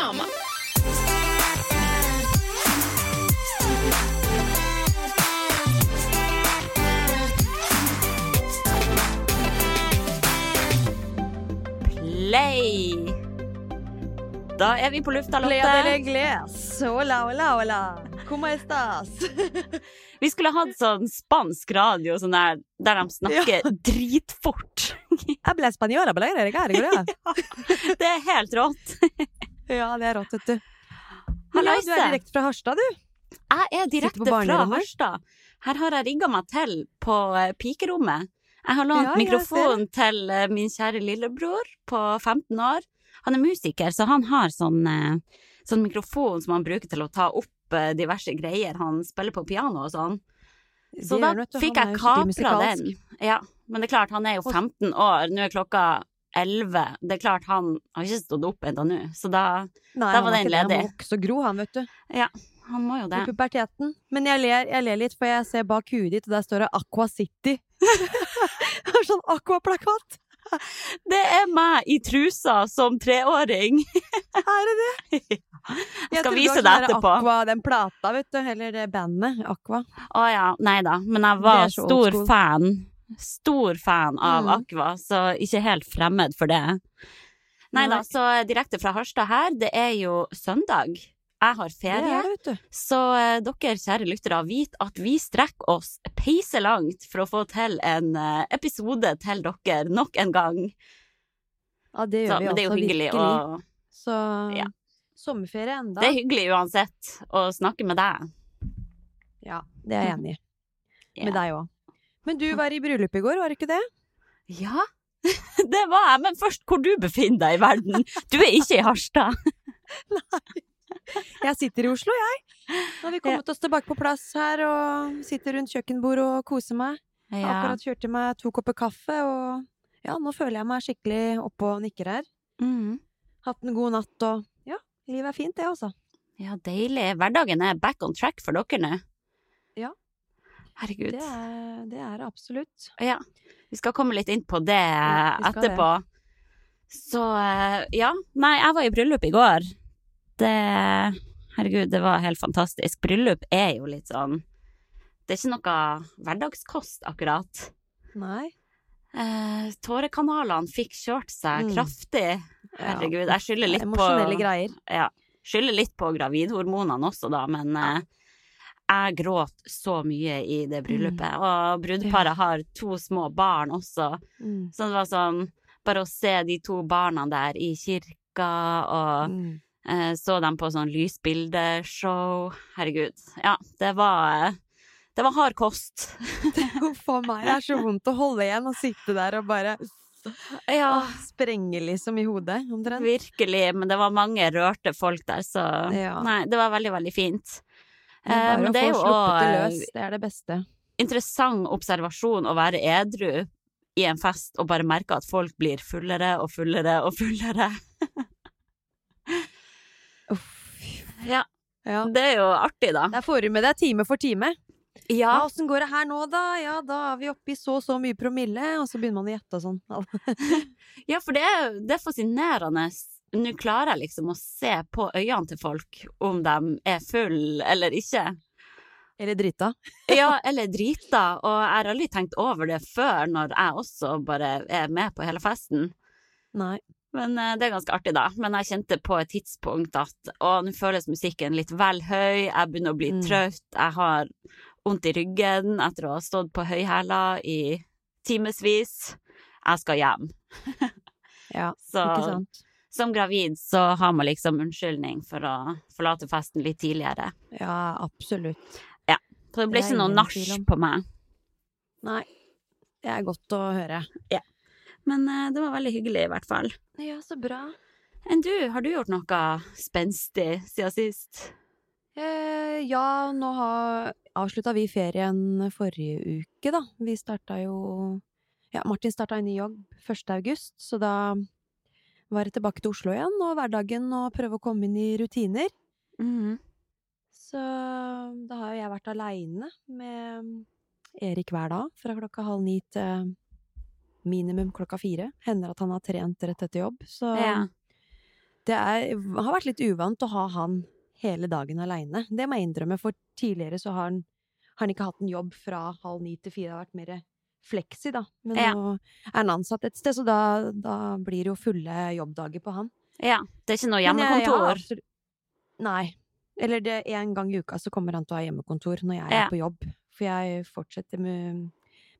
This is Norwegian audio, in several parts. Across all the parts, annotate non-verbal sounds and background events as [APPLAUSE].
Mamma. Play! Da er vi på lufta, Lotte. Hola, hola, hola. Como estas? [LAUGHS] Vi skulle hatt sånn spansk radio sånn der, der de snakker dritfort. Habla español, habla greia. Det er helt rått. [LAUGHS] Ja, det er rått, vet du. Ja, du er direkte fra Harstad, du. Jeg er direkte fra. Harstad. Her har jeg rigga meg til på eh, pikerommet. Jeg har lånt Ja, mikrofonen til eh, min kjære lillebror på 15 år. Han er musiker, så han har sånn, eh, sånn mikrofon som han bruker til å ta opp diverse greier. Han spiller på piano og sånn. Så Det da fikk jeg kapra den. Ja, men det er klart, han er jo 15 år. Nå er klokka 11. Det er klart, han har ikke stått opp ennå nå, så da Nei, Da var den ledig. Han må vokse og gro, han, vet du. Ja, han må jo det. I puberteten. Men jeg ler, jeg ler litt, for jeg ser bak huet ditt, og der står det Aqua City. [LAUGHS] det er sånn Aqua-plakat. Det er meg i trusa som treåring. Er det det? [LAUGHS] Jeg skal vise deg sånn etterpå. Aqua, den plata, vet du. Eller det bandet. Aqua. Å ja, nei da. Men jeg var stor fan. Stor fan av Mm. Aqua, så ikke helt fremmed for det. Nei da, så direkte fra Harstad her, det er jo søndag. Jeg har ferie. er det. Så uh, dere kjære lyttere, vit at vi strekker oss peiselangt for å få til en uh, episode til dere nok en gang. Ja, det gjør Så, vi men det er jo altså, hyggelig virkelig. å Så Ja. sommerferie enda. Det er hyggelig uansett å snakke med deg. Ja, det er jeg enig i. Ja. Med deg òg. Men du var i bryllup i går, var det ikke det? Ja, [LAUGHS] det var jeg. Men først hvor du befinner deg i verden. Du er ikke i Harstad. [LAUGHS] Nei. Jeg sitter i Oslo, jeg. Nå har vi kommet oss tilbake på plass her og sitter rundt kjøkkenbordet og koser meg. Jeg har Akkurat kjørte meg to kopper kaffe, og ja, nå føler jeg meg skikkelig oppe og nikker her. Mm. Hatt en god natt og ja, livet er fint, det, altså. ja, deilig. Hverdagen er back on track for dere nå. Ja. Herregud. Det er det er absolutt. Ja. Vi skal komme litt inn på det Ja, etterpå. Det. Så eh, ja. Nei, jeg var i bryllup i går. Det Herregud, det var helt fantastisk. Bryllup er jo litt sånn Det er ikke noe hverdagskost, akkurat. Nei. Eh, tårekanalene fikk kjørt seg Mm. kraftig. Herregud, jeg skylder litt på Emosjonelle greier. ja, skylder litt på gravidhormonene også, da, men eh, jeg gråt så mye i det bryllupet. Og brudeparet har to små barn også, Mm. så det var sånn Bare å se de to barna der i kirka, og Mm. eh, så dem på sånn lysbildeshow. Herregud. Ja, det var Det var hard kost. [LAUGHS] Huff a meg, det er så vondt å holde igjen og sitte der og bare [LAUGHS] Ja, åh, sprenge liksom i hodet, omtrent. virkelig. Men det var mange rørte folk der, så Ja. Nei, det var veldig, veldig fint. Men Eh, Bare å det er få sluppet det løs, det er det beste. interessant observasjon å være edru i en fest og bare merke at folk blir fullere og fullere og fullere. Uff. Ja, Ja. det er jo artig, da. Der får du med deg time for time. Ja, Ja, åssen går det her nå, da? Ja, da er vi oppe i så og så mye promille, og så begynner man å gjette og sånn. [LAUGHS] ja for det er, det er fascinerende. Nå klarer jeg liksom å se på øynene til folk om de er full eller ikke. Eller drita. [LAUGHS] Ja, eller drita. Og jeg har aldri tenkt over det før, når jeg også bare er med på hele festen. Nei. Men eh, det er ganske artig, da. Men jeg kjente på et tidspunkt at å, nå føles musikken litt vel høy, jeg begynner å bli Mm. trøtt, jeg har vondt i ryggen etter å ha stått på høyhæla i timevis. Jeg skal hjem. [LAUGHS] Ja, Så, ikke sant. Som gravid så har man liksom unnskyldning for å forlate festen litt tidligere. Ja, absolutt. Så det ble Det ikke noe nach på meg. Nei. Det er godt å høre. Ja. Men uh, det var veldig hyggelig, i hvert fall. Ja, så bra. Enn du, har du gjort noe spenstig siden sist? Eh, ja, nå har avslutta vi ferien forrige uke, da. Vi starta jo Ja, Martin starta en ny jobb 1. august, så da var tilbake til Oslo igjen, og hverdagen og prøve å komme inn i rutiner. Mhm. Så da har jo jeg vært aleine med Erik hver dag, fra klokka halv ni til minimum klokka fire. Hender at han har trent rett etter jobb, så Ja. det er, har vært litt uvant å ha han hele dagen aleine. Det må jeg innrømme, for tidligere så har han, har han ikke hatt en jobb fra halv ni til fire. Det har vært mer fleksi, da. Men Ja. nå er han ansatt et sted, så da, da blir det jo fulle jobbdager på han. ja. Det er ikke noe hjemmekontor? jeg- ja? Nei. Eller det en gang i uka så kommer han til å ha hjemmekontor når jeg Ja. er på jobb. For jeg fortsetter med,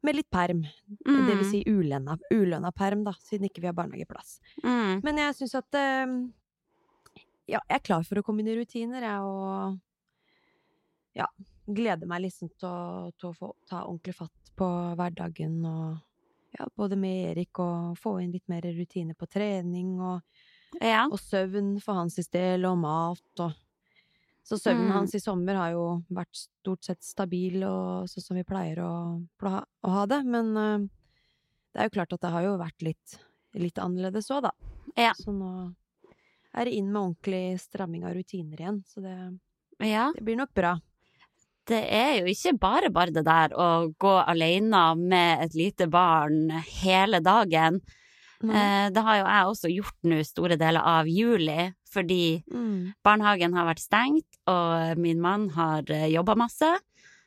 med litt perm. Mm. Det vil si ulønna, ulønna perm, da, siden ikke vi har barnehageplass. Mm. Men jeg syns at eh, Ja, jeg er klar for å komme inn i rutiner, jeg, og ja, gleder meg liksom til å, til å få ta ordentlig fatt på hverdagen og ja, både med Erik og få inn litt mer rutine på trening og, Ja. og søvn for hans del og mat og Så søvnen Mm. hans i sommer har jo vært stort sett stabil og sånn som vi pleier å, å ha det, men uh, det er jo klart at det har jo vært litt, litt annerledes òg, da. Ja. Så nå er det inn med ordentlig stramming av rutiner igjen, så det, ja. det blir nok bra. Det er jo ikke bare bare det der å gå alene med et lite barn hele dagen. Eh, det har jo jeg også gjort nå store deler av juli, fordi Mm. barnehagen har vært stengt, og min mann har jobba masse.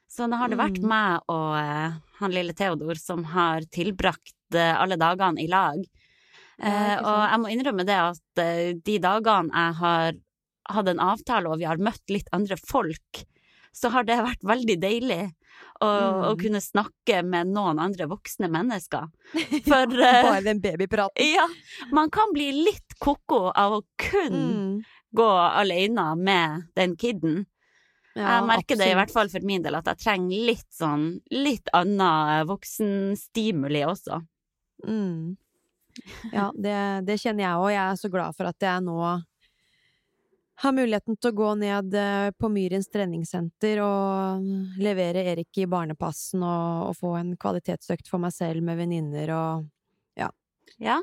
Så da har det vært Mm. meg og eh, han lille Theodor som har tilbrakt eh, alle dagene i lag. Eh, og jeg må innrømme det at eh, de dagene jeg har hatt en avtale og vi har møtt litt andre folk, så har det vært veldig deilig å, å Mm. kunne snakke med noen andre voksne mennesker. [LAUGHS] For eh, Bare den babypraten. [LAUGHS] ja, man kan bli litt ko-ko av å kun Mm. gå alene med den kiden. Ja, jeg merker det i hvert fall for min del, at jeg trenger litt sånn litt annen voksenstimuli også. Mm. Ja, det, det kjenner jeg òg. Jeg er så glad for at jeg nå har muligheten til å gå ned eh, på Myrens treningssenter og levere Erik i barnepassen og, og få en kvalitetsøkt for meg selv med venninner og Ja,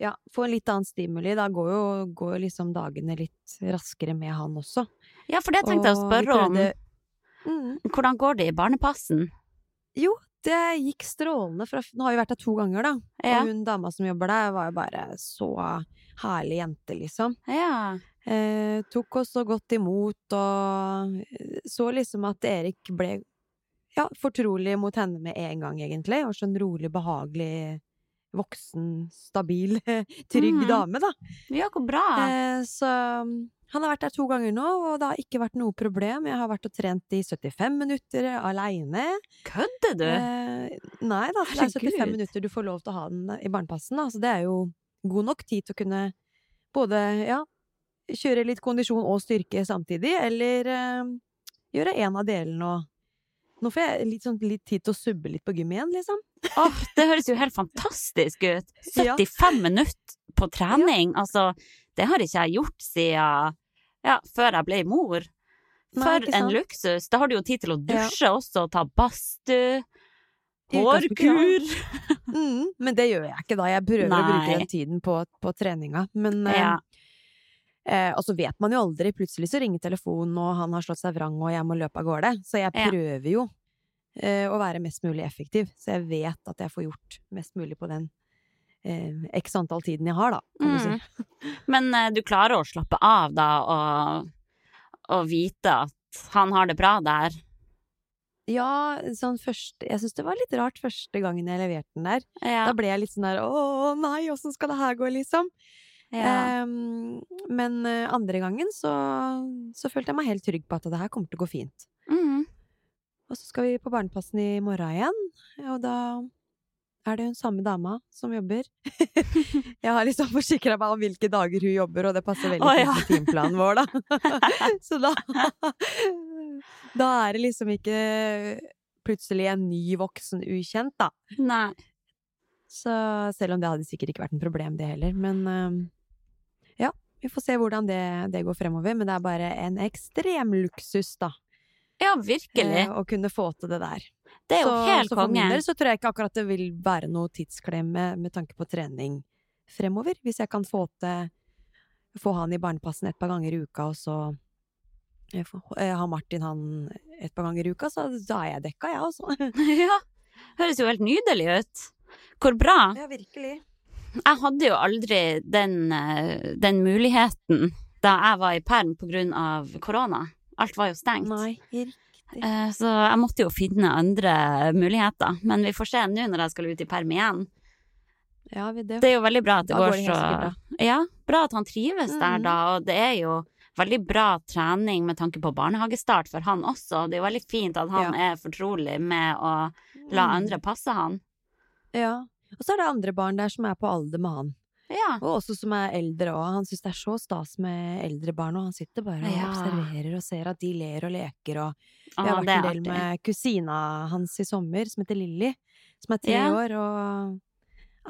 ja, få en litt annen stimuli. Da går jo, går jo liksom dagene litt raskere med han også. ja for det tenkte jeg å spørre om. Mm. Hvordan går det i barnepassen? Jo, det gikk strålende. For nå har vi vært der to ganger, da. Ja. Og hun dama som jobber der, var jo bare så herlig jente, liksom. Ja. Eh, tok oss så godt imot, og eh, så liksom at Erik ble ja, fortrolig mot henne med en gang, egentlig. Og så en rolig, behagelig, voksen, stabil, [LAUGHS] trygg mm. dame, da. ja, hvor bra. Eh, så han har vært der to ganger nå, og det har ikke vært noe problem. Jeg har vært og trent i 75 minutter aleine. Kødder du? Eh, nei da, det er 75 Herregud. minutter du får lov til å ha den i barnepassen. Da. Så det er jo god nok tid til å kunne både ja, kjøre litt kondisjon og styrke samtidig, eller uh, gjøre en av delene og Nå får jeg litt, sånn, litt tid til å subbe litt på gym igjen, liksom. Oh, det høres jo helt fantastisk ut. [LAUGHS] Ja. 75 minutter på trening, altså, det har ikke jeg gjort siden ja, før jeg ble mor. For Nei, en luksus. Da har du jo tid til å Ja. dusje også, ta badstue, ja. hårkur. Mm, men det gjør jeg ikke da. Jeg prøver å bruke den tiden på, på treninga. Men eh, Ja. Eh, og så vet man jo aldri. Plutselig så ringer telefonen, og han har slått seg vrang, og jeg må løpe av gårde. Så jeg prøver jo eh, å være mest mulig effektiv. Så jeg vet at jeg får gjort mest mulig på den eh, x antall tiden jeg har, da, kan du Mm. si. [LAUGHS] Men eh, du klarer å slappe av da, og, og vite at han har det bra der. Ja, sånn først Jeg syns det var litt rart første gangen jeg leverte den der. Ja. Da ble jeg litt sånn der Å nei, åssen skal det her gå, liksom? Ja. Um, men eh, andre gangen så, så følte jeg meg helt trygg på at det her kommer til å gå fint. Mm. Og så skal vi på barnepassen i morgen igjen, og da er det hun samme dama som jobber. [LAUGHS] jeg har liksom forsikra meg om hvilke dager hun jobber, og det passer veldig fint ja. til timeplanen vår, da. [LAUGHS] Så da Da er det liksom ikke plutselig en ny voksen ukjent, da. Nei. Så selv om det hadde sikkert ikke vært en problem, det heller. Men eh, vi får se hvordan det, det går fremover. Men det er bare en ekstrem luksus, da. Ja, virkelig. eh, Å kunne få til det der. Det er jo så, helt så for min del så tror jeg ikke akkurat det vil være noe tidsklemme med tanke på trening fremover. Hvis jeg kan få til Få han i barnepassen et par ganger i uka, og så eh, få- eh, ha Martin han et par ganger i uka, så da er jeg dekka, jeg også. [LAUGHS] ja. Høres jo helt nydelig ut. Hvor bra. Ja, virkelig. Jeg hadde jo aldri den, eh, den muligheten da jeg var i perm på grunn av korona. Alt var jo stengt. Nei, riktig. Eh, Så jeg måtte jo finne andre muligheter. Men vi får se nå når jeg skal ut i perm igjen. Ja, det, Det er jo veldig bra at det går, går så Ja, bra at han trives der Mhm. da, og det er jo veldig bra trening med tanke på barnehagestart for han også. Det er jo veldig fint at han er fortrolig med å la Mm. andre passe han. Ja. Og så er det andre barn der som er på alder med han. Ja. Og også som er eldre òg. Han syns det er så stas med eldre barn, og han sitter bare og Ja. observerer og ser at de ler og leker og Vi har vært en del med kusina hans i sommer, som heter Lilly, som er tre Ja. år, og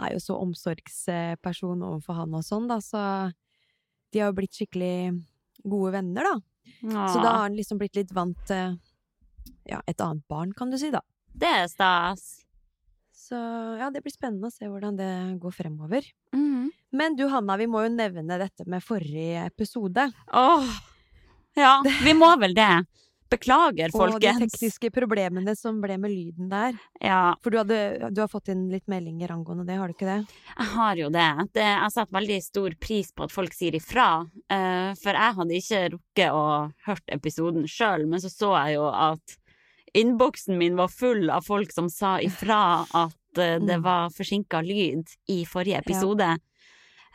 er jo så omsorgsperson overfor han og sånn, da, så de har jo blitt skikkelig gode venner, da. Så da har han liksom blitt litt vant til ja, et annet barn, kan du si, da. Det er stas. Så ja, det blir spennende å se hvordan det går fremover. Mhm. Men du Hanna, vi må jo nevne dette med forrige episode. Åh. Ja, [LAUGHS] vi må vel det. Beklager, folkens. Og de tekniske problemene som ble med lyden der. Ja, For du, hadde, du har fått inn litt meldinger angående det, har du ikke det? jeg har jo det. det. Jeg setter veldig stor pris på at folk sier ifra. Uh, for jeg hadde ikke rukket å hørt episoden sjøl, men så så jeg jo at innboksen min var full av folk som sa ifra at uh, det Mm. var forsinka lyd i forrige episode.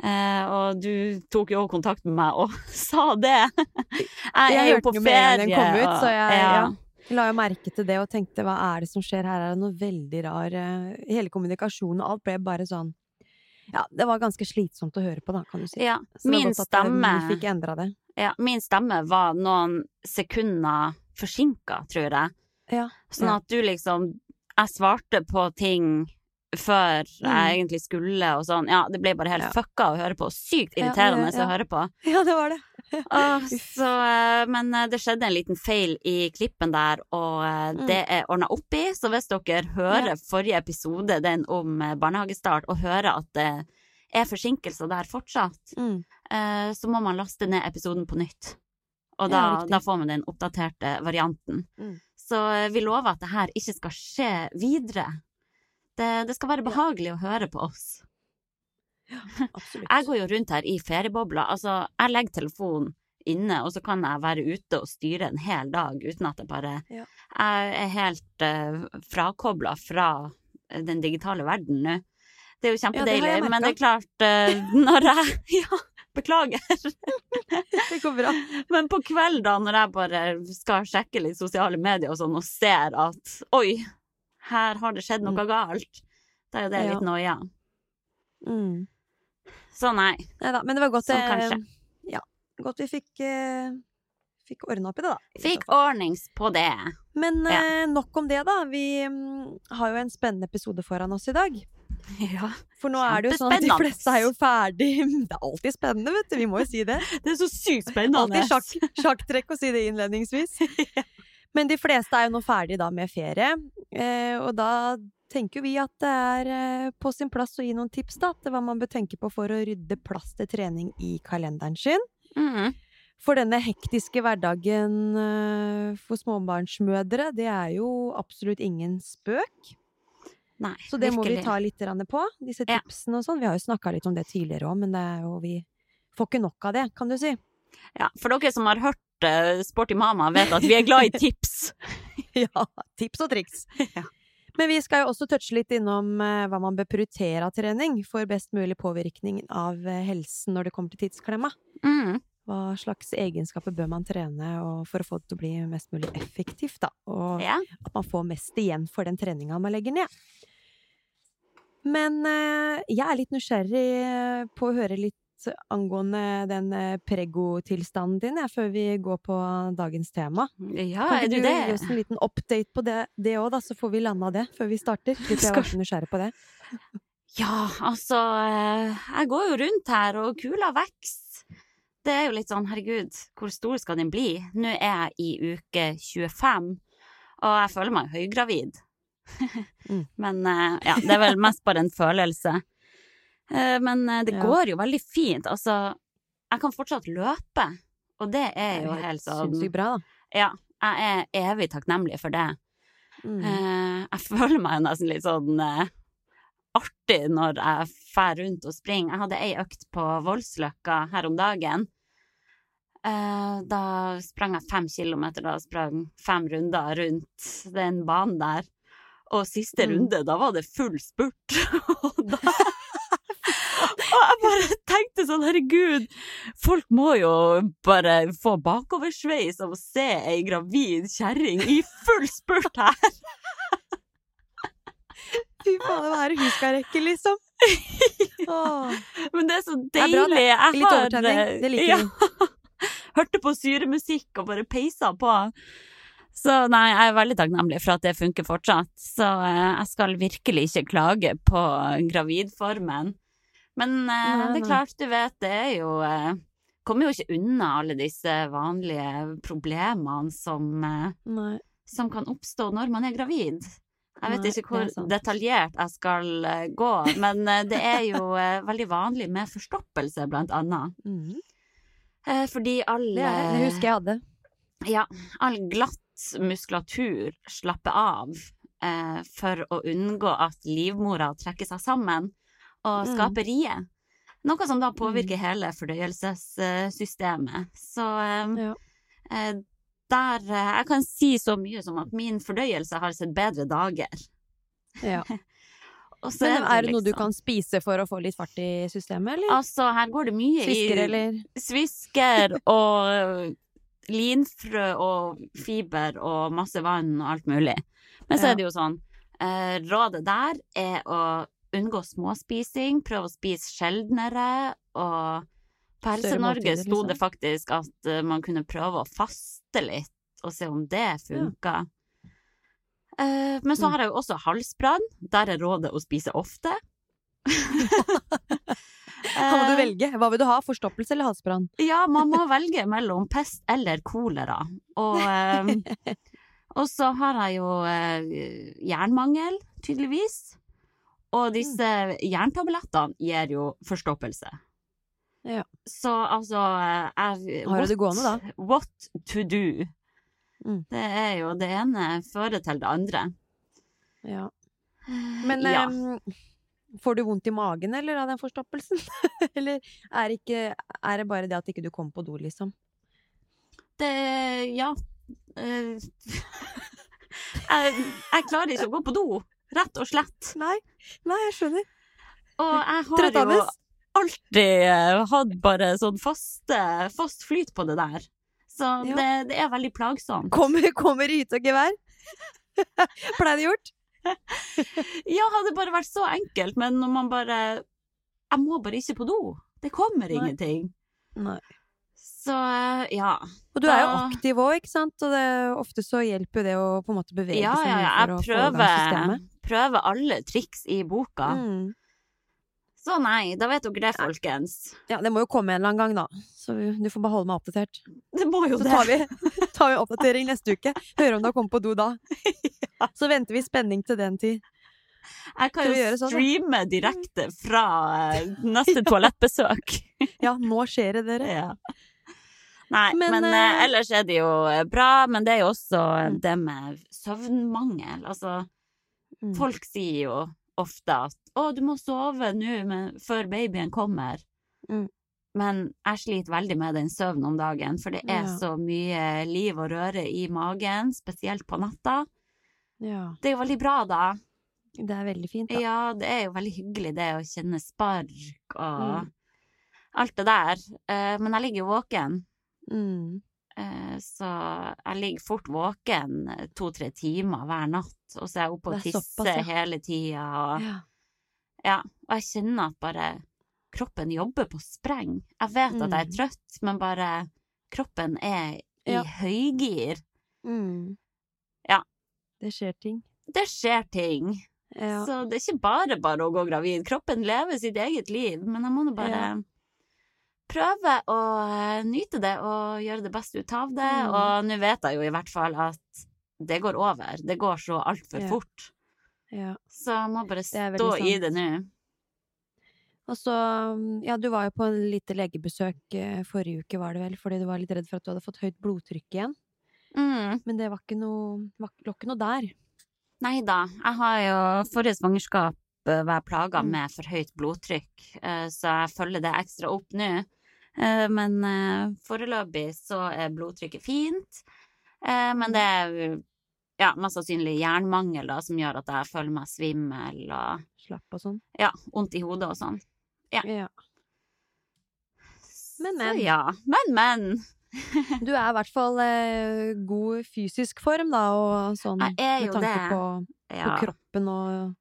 Eh, og du tok jo kontakt med meg og [LAUGHS] sa det. Jeg, er jo på ferie. ut, og- så jeg- ja. ja. La jo merke til det og tenkte hva er det som skjer her, er det noe veldig rar uh, Hele kommunikasjonen og alt ble bare sånn Ja, det var ganske slitsomt å høre på, da, kan du si. Ja, min stemme Vi fikk endra det. Ja, min stemme var noen sekunder forsinka, tror jeg. Ja. Sånn at du liksom Jeg svarte på ting før jeg Mm. egentlig skulle, og sånn. Ja, det ble bare helt Ja. fucka å høre på. Sykt irriterende ja, å høre på. [LAUGHS] ja, det var det. Åh, [LAUGHS] så, eh, men eh, det skjedde en liten feil i klippen der, og eh, Mm. det er ordna opp i. Så hvis dere hører forrige episode, den om eh, barnehagestart, og hører at det er forsinkelser der fortsatt, Mm. eh, så må man laste ned episoden på nytt. Og da, da får man den oppdaterte varianten. Mm. Så eh, vi lover at det her ikke skal skje videre. Det, det skal være behagelig å høre på oss. [LAUGHS] Absolutt. Jeg går jo rundt her i feriebobla. Altså, jeg legger telefonen inne, og så kan jeg være ute og styre en hel dag uten at jeg bare Ja. Jeg er helt uh, frakobla fra eh, den digitale verden nå. Det er jo Ja, kjempedeilig, ja, men det er klart uh, [LAUGHS] Når jeg [LAUGHS] Ja, beklager. [LAUGHS] Det går bra. Men på kveld, da, når jeg bare skal sjekke litt sosiale medier og sånn, og ser at oi, her har det skjedd noe galt, da er jo det Mm. Ja. litt noia. Mm. Så nei. Nei da, men det var godt Sånn eh, kanskje. Ja, godt vi fikk, eh, fikk ordna opp i det, da. Fikk ordnings på det. Men Ja. eh, nok om det, da. Vi mm, har jo en spennende episode foran oss i dag. [LAUGHS] Ja. For nå er det jo sånn at de fleste er jo ferdig [LAUGHS] Det er alltid spennende, vet du. Vi må jo si det. [LAUGHS] Det er så sykt spennende. Alltid sjakk, sjakktrekk å si det innledningsvis. Men de fleste er jo nå ferdig da med ferie, eh, og da tenker vi at det er eh, på sin plass å gi noen tips da, til hva man bør tenke på for å rydde plass til trening i kalenderen sin. Mhm. For denne hektiske hverdagen eh, for småbarnsmødre, det er jo absolutt ingen spøk. Nei, Så det må vi ta litt på, disse tipsene og sånn. Vi har jo snakka litt om det tidligere òg, men det er jo vi får ikke nok av det, kan du si. Ja, for dere som har hørt uh, Sporty Mama, vet at vi er glad i [LAUGHS] tips. ja, tips og triks. [LAUGHS] Ja. Men vi skal jo også touche litt innom eh, hva man bør prioritere av trening for best mulig påvirkning av eh, helsen når det kommer til tidsklemma. Mm. Hva slags egenskaper bør man trene og for å få det til å bli mest mulig effektivt, da. Og Ja. at man får mest igjen for den treninga man legger ned. Men eh, jeg er litt nysgjerrig eh, på å høre litt angående den eh, prego-tilstanden din, jeg, før vi går på dagens tema. Ja, kan du du gi oss en liten update på det òg, da, så får vi landa det før vi starter? Litt jeg var nysgjerrig på det. Ja, altså Jeg går jo rundt her, og kula vokser. Det er jo litt sånn, herregud, hvor stor skal den bli? Nå er jeg i uke 25, og jeg føler meg høygravid. Mm. [LAUGHS] Men eh, ja, det er vel mest bare en følelse. Eh, Men eh, det Ja. går jo veldig fint. Altså, jeg kan fortsatt løpe, og det er jo helt sånn Sinnssykt bra, da. Ja, jeg er evig takknemlig for det. Mm. Jeg føler meg nesten litt sånn artig når jeg fer rundt og springer. Jeg hadde ei økt på Voldsløkka her om dagen. Eh, da sprang jeg fem kilometer, da sprang fem runder rundt den banen der. Og siste Mm. runde, da var det full spurt. [LAUGHS] og da [LAUGHS] Og jeg bare tenkte sånn, herregud, folk må jo bare få bakoversveis av å se ei gravid kjerring i full spurt her. [LAUGHS] Fy faen, det hun skal rekke, liksom. Men det er så Det er bra, deilig. det. Litt overtenning, eh, det liker ja, vi. Hørte på syremusikk og bare peisa på. Så nei, jeg er veldig takknemlig for at det funker fortsatt. Så eh, jeg skal virkelig ikke klage på gravidformen. Men eh, det er klart, du vet, det er jo eh, Kommer jo ikke unna alle disse vanlige problemene som, eh, som kan oppstå når man er gravid. Jeg vet Nei, ikke hvor er detaljert jeg skal eh, gå, men eh, det er jo veldig vanlig med forstoppelse, blant annet. Mm. Eh, Fordi all, Det det. Husker jeg hadde. ja, all glatt muskulatur slapper av eh, for å unngå at livmora trekker seg sammen og Mm. skaper rie. Noe som da påvirker hele fordøyelsessystemet. Så eh, Ja. der eh, Jeg kan si så mye som at min fordøyelse har sett bedre dager. Ja. [LAUGHS] Og så Men er det noe du liksom- kan spise for å få litt fart i systemet, eller? Altså, her går det mye Svisker, i eller? Svisker og linfrø og fiber og masse vann og alt mulig. Men så Ja. er det jo sånn eh, Rådet der er å unngå småspising, prøve å spise sjeldnere, og på Helse-Norge sto liksom. det faktisk at eh, man kunne prøve å faste litt, og se om det funka. Eh, men så Mm. har jeg jo også halsbrann. Der er rådet å spise ofte. [LAUGHS] Kan du Eh, velge? Hva vil du ha? Forstoppelse eller halsbrann? ja, man må velge mellom pest eller kolera. Og, [LAUGHS] eh, og så har jeg jo jernmangel, tydeligvis. Og disse jerntablettene gir jo forstoppelse. Ja. Så altså er, Har du det gående, da? What to do? Mm. Det er jo det ene fører til det andre. Ja. Men ja. Um, får du vondt i magen, eller, av den forstoppelsen? [LAUGHS] eller er, ikke, er det bare det at ikke du kom på do, liksom? Det Ja. Uh, [LAUGHS] jeg, jeg klarer ikke å gå på do, rett og slett. Nei, nei, jeg skjønner. Og jeg har jo alltid eh, hatt bare sånn faste, fast flyt på det der. Så Ja. det, det er veldig plagsomt. Kommer, kommer yte og gevær? [LAUGHS] Blei det gjort? [LAUGHS] Ja, hadde bare vært så enkelt, men når man bare Jeg må bare ikke på do. Det kommer Nei. ingenting. Nei. Så eh, ja. Og du er jo aktiv òg, ikke sant? Og det, ofte så hjelper jo det å på en måte bevege Ja, seg ja, ja. Jeg prøver, prøver alle triks i boka. Mm. Så nei, da vet dere det, folkens. Ja, det må jo komme en eller annen gang, da. Så du får bare holde meg oppdatert. Det må jo Så det. tar vi, [LAUGHS] tar vi oppdatering neste uke. Hører om du har kommet på do da. Så venter vi i spenning til den tid. Jeg kan jo sånn, streame direkte fra eh, neste toalettbesøk. [LAUGHS] Ja, nå skjer det, dere. ja. Nei, men, Men, eh, eh, ellers er det jo eh, bra. Men det er jo også Mm. det med søvnmangel. Altså, Mm. folk sier jo ofte at 'Å, du må sove nå men- før babyen kommer'. Mm. Men jeg sliter veldig med den søvnen om dagen, for det er Ja. så mye liv og røre i magen, spesielt på natta. Ja, Det er jo veldig bra, da. det er veldig fint, da. Ja, det er jo veldig hyggelig det å kjenne spark og Mm. alt det der. Eh, men jeg ligger jo våken, Mm. Eh, så jeg ligger fort våken eh, to-tre timer hver natt. Og så er jeg oppe og er tisser hele tida. Og Ja. Ja, og jeg kjenner at bare kroppen jobber på spreng. Jeg vet at jeg er Mm. trøtt, men bare kroppen er i Ja. høygir. Mm. Ja. Det skjer ting. Det skjer ting. Ja. Så det er ikke bare bare å gå gravid. Kroppen lever sitt eget liv, men jeg må nå bare. Prøve å eh, nyte det og gjøre det beste ut av det. Mm. Og nå vet jeg jo i hvert fall at det går over. Det går så altfor Ja. fort. ja. Så jeg må bare stå i det nå. Og så, ja, du var jo på en lite legebesøk eh, forrige uke, var det vel, fordi du var litt redd for at du hadde fått høyt blodtrykk igjen. Mm. Men det var ikke noe, var, ikke noe der. Nei da. Jeg har jo forrige svangerskap eh, vært plaga Mm. med for høyt blodtrykk, så jeg følger det ekstra opp nå. Eh, Men eh, foreløpig så er blodtrykket fint. Eh, Men det er ja, mest sannsynlig jernmangel da, som gjør at jeg føler meg svimmel og Slapp og sånn. ja, vondt i hodet og sånn. Ja. Ja. Men, Så ja. Men, men. [LAUGHS] Du er i hvert fall eh, god fysisk form, da, og sånn med tanke på, på Ja, kroppen og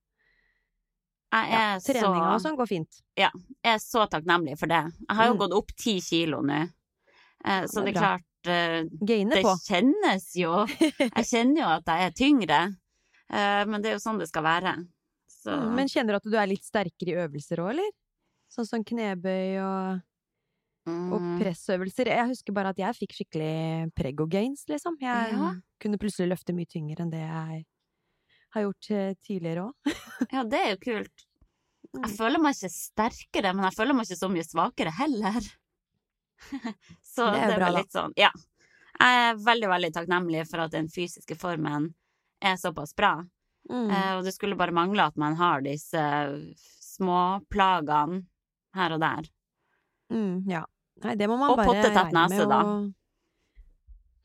jeg ja, er treninga og så sånn går fint. jeg er så takknemlig for det. Jeg har jo Mm. gått opp ti kilo nå, Eh, så det er det er klart eh, Det kjennes jo. [LAUGHS] Jeg kjenner jo at jeg er tyngre, eh, men det er jo sånn det skal være. Så Mm, Men kjenner du at du er litt sterkere i øvelser òg, eller? Sånn som knebøy og, og mm, pressøvelser. Jeg husker bare at jeg fikk skikkelig prego gains, liksom. Jeg Ja. kunne plutselig løfte mye tyngre enn det jeg har gjort tidligere òg. [LAUGHS] Ja, det er jo kult. Jeg føler meg ikke sterkere, men jeg føler meg ikke så mye svakere heller. [LAUGHS] Så Det det er er, bra, vel da. litt sånn, ja. Jeg er veldig, veldig takknemlig for at den fysiske formen er såpass bra. Mm. Eh, og det skulle bare mangle at man har disse småplagene her og der. Mm, ja. Nei, det må man Og bare pottetett nese, da.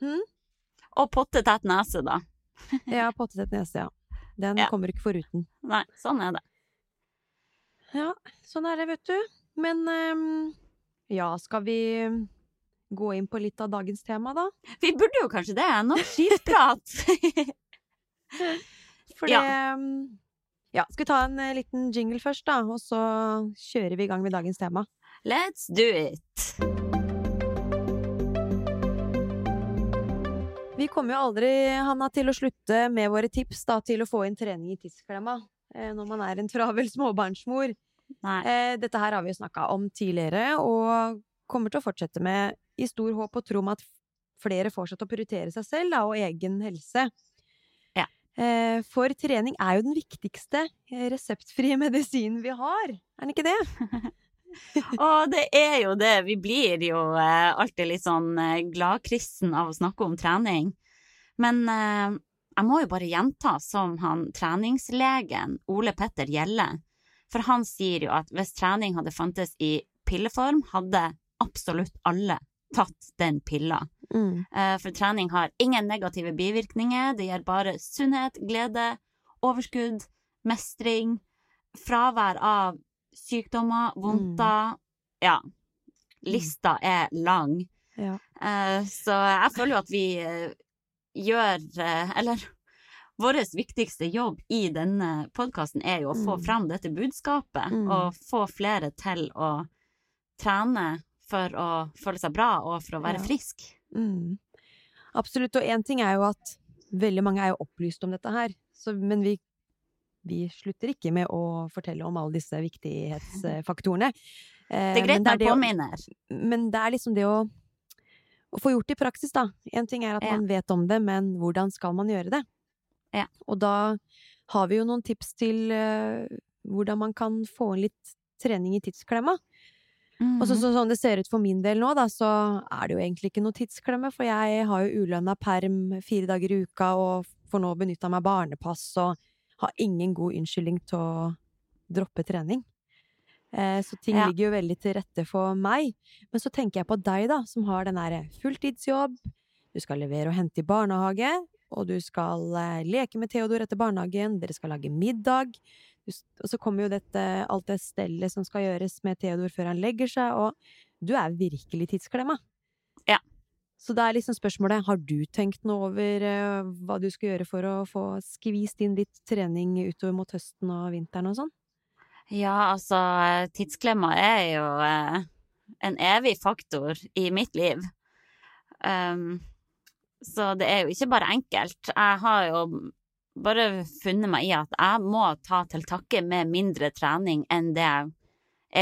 Hmm? Og pottetett nese, da. Ja, pottetett nese, ja. Den Ja. kommer ikke foruten. Nei, sånn er det. Ja, sånn er det, vet du. Men ehm, ja, skal vi gå inn på litt av dagens tema, da? Vi burde jo kanskje det. Nå [LAUGHS] skitprat. [LAUGHS] For det ja. Ja, skal vi ta en eh, liten jingle først, da? Og så kjører vi i gang med dagens tema. Let's do it. Vi kommer jo aldri, Hanna, til å slutte med våre tips da, til å få inn trening i tidsklemma når man er en travel [LAUGHS] småbarnsmor. Nei. Eh, dette her har vi jo snakka om tidligere, og kommer til å fortsette med i stor håp og tro om at flere får seg til å prioritere seg selv da, og egen helse. Ja. Eh, for trening er jo den viktigste eh, reseptfrie [LAUGHS] medisinen vi har, er den ikke det? [LAUGHS] Og det er jo det. Vi blir jo eh, alltid litt sånn eh, gladkristen av å snakke om trening. Men eh, jeg må jo bare gjenta som han treningslegen Ole Petter Gjelle. For han sier jo at hvis trening hadde fantes i pilleform, hadde absolutt alle tatt den pilla. Mm. Eh, For trening har ingen negative bivirkninger. Det gir bare sunnhet, glede, overskudd, mestring, fravær av sykdommer, vondter. Ja. Lista er lang. Ja. Eh, Så jeg føler jo at vi eh, gjør eh, Eller vår viktigste jobb i denne podkasten er jo å få Mm. fram dette budskapet, Mm. og få flere til å trene for å føle seg bra og for å være Ja. frisk. Mm. Absolutt. Og én ting er jo at veldig mange er jo opplyst om dette her, så, men vi, vi slutter ikke med å fortelle om alle disse viktighetsfaktorene. Eh, Det er greit men med det å- påminner. Men det er liksom det å, å få gjort i praksis, da. En ting er at Ja. man vet om det, men hvordan skal man gjøre det? Ja. Og da har vi jo noen tips til uh, hvordan man kan få inn litt trening i tidsklemma. Og så, så, sånn det ser ut for min del nå, da, så er det jo egentlig ikke noe tidsklemme, for jeg har jo ulønna perm fire dager i uka og får nå benytta meg barnepass og har ingen god unnskyldning til å droppe trening. Eh, så ting Ja. ligger jo veldig til rette for meg. Men så tenker jeg på deg, da, som har den derre fulltidsjobb, du skal levere og hente i barnehage, og du skal eh, leke med Theodor etter barnehagen, dere skal lage middag. Og så kommer jo dette, alt det stellet som skal gjøres med Theodor før han legger seg, og du er virkelig tidsklemma. Ja. Så da er liksom spørsmålet, har du tenkt noe over eh, hva du skal gjøre for å få skvist inn litt trening utover mot høsten og vinteren og sånn? Ja, altså, tidsklemma er jo eh, en evig faktor i mitt liv. Um, så det er jo ikke bare enkelt. Jeg har jo bare funnet meg i at jeg må ta til takke med mindre trening enn det jeg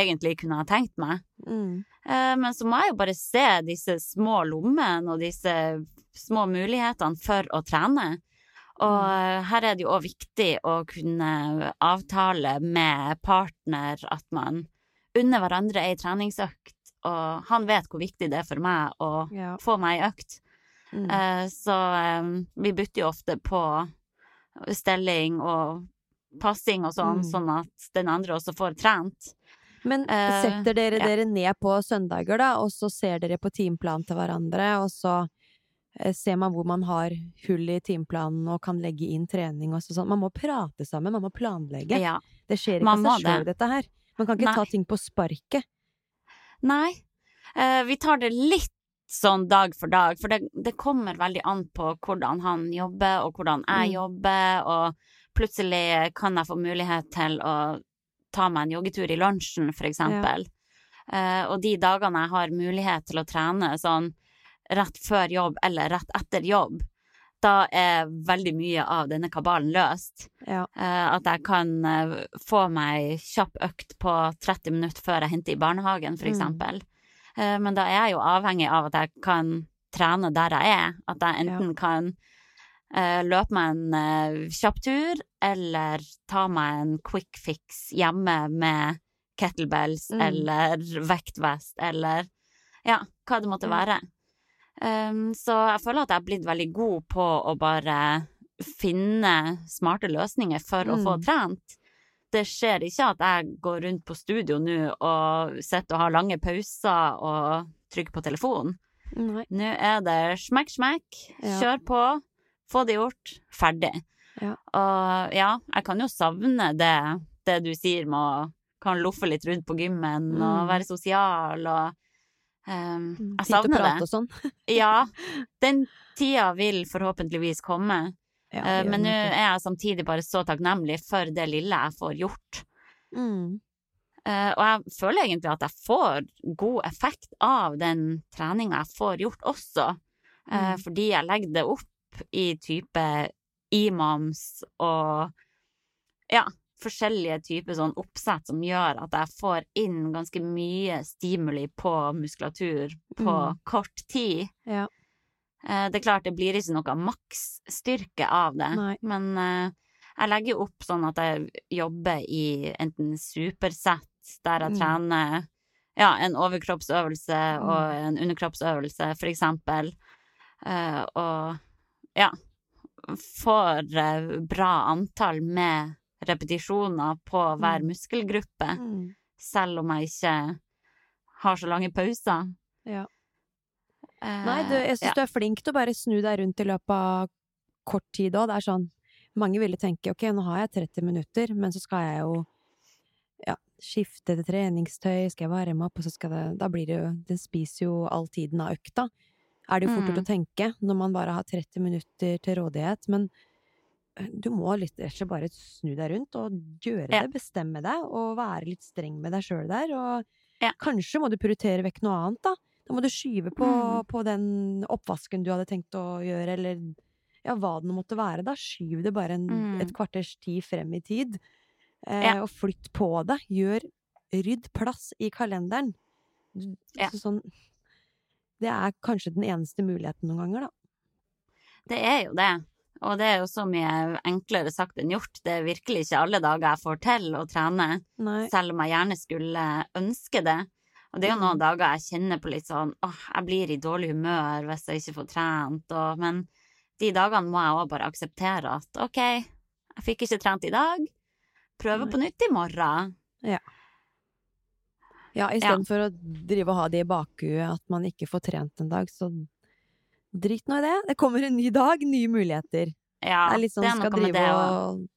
egentlig kunne ha tenkt meg. Mm. Uh, Men så må jeg jo bare se disse små lommene og disse små mulighetene for å trene. Og eh, her er det jo òg viktig å kunne avtale med partner at man unner hverandre ei treningsøkt, og han vet hvor viktig det er for meg å Ja. få meg ei økt. Mm. Eh, Så eh, vi bytter jo ofte på stelling og passing og sånn, Mm. sånn at den andre også får trent. Men setter dere ja. dere ned på søndager, da, og så ser dere på timeplanen til hverandre, og så ser man hvor man har hull i timeplanen og kan legge inn trening og sånn. Man må prate sammen, man må planlegge. Ja. Det skjer ikke av seg sjøl, det. dette her. Man kan ikke Nei. ta ting på sparket. Nei. Eh, vi tar det litt sånn dag for dag, for det, det kommer veldig an på hvordan han jobber, og hvordan jeg Mm. jobber, og plutselig kan jeg få mulighet til å ta meg en joggetur i lunsjen, for eksempel. Eh, og de dagene jeg har mulighet til å trene sånn rett før jobb eller rett etter jobb, da er veldig mye av denne kabalen løst. Ja. Eh, at jeg kan eh, få meg kjapp økt på 30 minutter før jeg henter i barnehagen, for Mm. eksempel. Eh, men da er jeg jo avhengig av at jeg kan trene der jeg er. At jeg enten kan eh, løpe meg en kjapp tur, eller ta meg en quick fix hjemme med kettlebells Mm. eller vektvest eller ja, hva det måtte være. Um, så jeg føler at jeg har blitt veldig god på å bare finne smarte løsninger for å få Mm. trent. Det skjer ikke at jeg går rundt på studio nå og sitter og har lange pauser og trykker på telefonen. Nei. Nå er det smekk, smekk, Ja. kjør på, få det gjort, ferdig. Ja. Og ja, jeg kan jo savne det, det du sier med å kan loffe litt rundt på gymmen og Mm. være sosial og um, Mm, Jeg savner det. og sånn. [LAUGHS] Ja, [LAUGHS] den tida vil forhåpentligvis komme. Ja, uh, men nå er jeg samtidig bare så takknemlig for det lille jeg får gjort. Mm. Uh, og jeg føler egentlig at jeg får god effekt av den treninga jeg får gjort også, uh, Mm. fordi jeg legger det opp i type imams og ja, forskjellige typer sånn oppsett som gjør at jeg får inn ganske mye stimuli på muskulatur på Mm. kort tid. Ja. Eh, Det er klart det blir ikke noe maksstyrke av det, Nei. men eh, jeg legger jo opp sånn at jeg jobber i enten supersett, der jeg Mm. trener ja, en overkroppsøvelse Mm. og en underkroppsøvelse, for eksempel. Eh, og ja, får bra antall med repetisjoner på hver Mm. muskelgruppe, Mm. selv om jeg ikke har så lange pauser. Ja. Eh, Nei, du, jeg syns ja. du er flink til å bare snu deg rundt i løpet av kort tid òg. Det er sånn Mange ville tenke ok, nå har jeg 30 minutter, men så skal jeg jo ja, skifte til treningstøy, skal jeg varme opp, og så skal det Da blir det jo Den spiser jo all tiden av økta. Er det jo fort gjort Mm. å tenke når man bare har 30 minutter til rådighet, men du må litt rett og slett bare snu deg rundt og gjøre Ja. det, bestemme deg, og være litt streng med deg sjøl der, og Ja. kanskje må du prioritere vekk noe annet, da. Da må du skyve på, Mm. på den oppvasken du hadde tenkt å gjøre, eller ja, hva det måtte være. Da skyv det bare en, Mm. et kvarters tid frem i tid. Eh, Ja. Og flytt på det. Gjør Rydd plass i kalenderen. Så sånn Det er kanskje den eneste muligheten noen ganger, da. Det er jo det. Og det er jo så mye enklere sagt enn gjort. Det er virkelig ikke alle dager jeg får til å trene, Nei. selv om jeg gjerne skulle ønske det. Og det er jo noen Mm. dager jeg kjenner på litt sånn åh, jeg blir i dårlig humør hvis jeg ikke får trent, og Men de dagene må jeg òg bare akseptere at ok, jeg fikk ikke trent i dag, prøve Nei. på nytt i morgen. Ja, Ja, istedenfor å drive og ha det i bakhuet at man ikke får trent en dag, så drit nå i det. Det kommer en ny dag, nye muligheter. Ja, det er litt sånn det er skal drive det og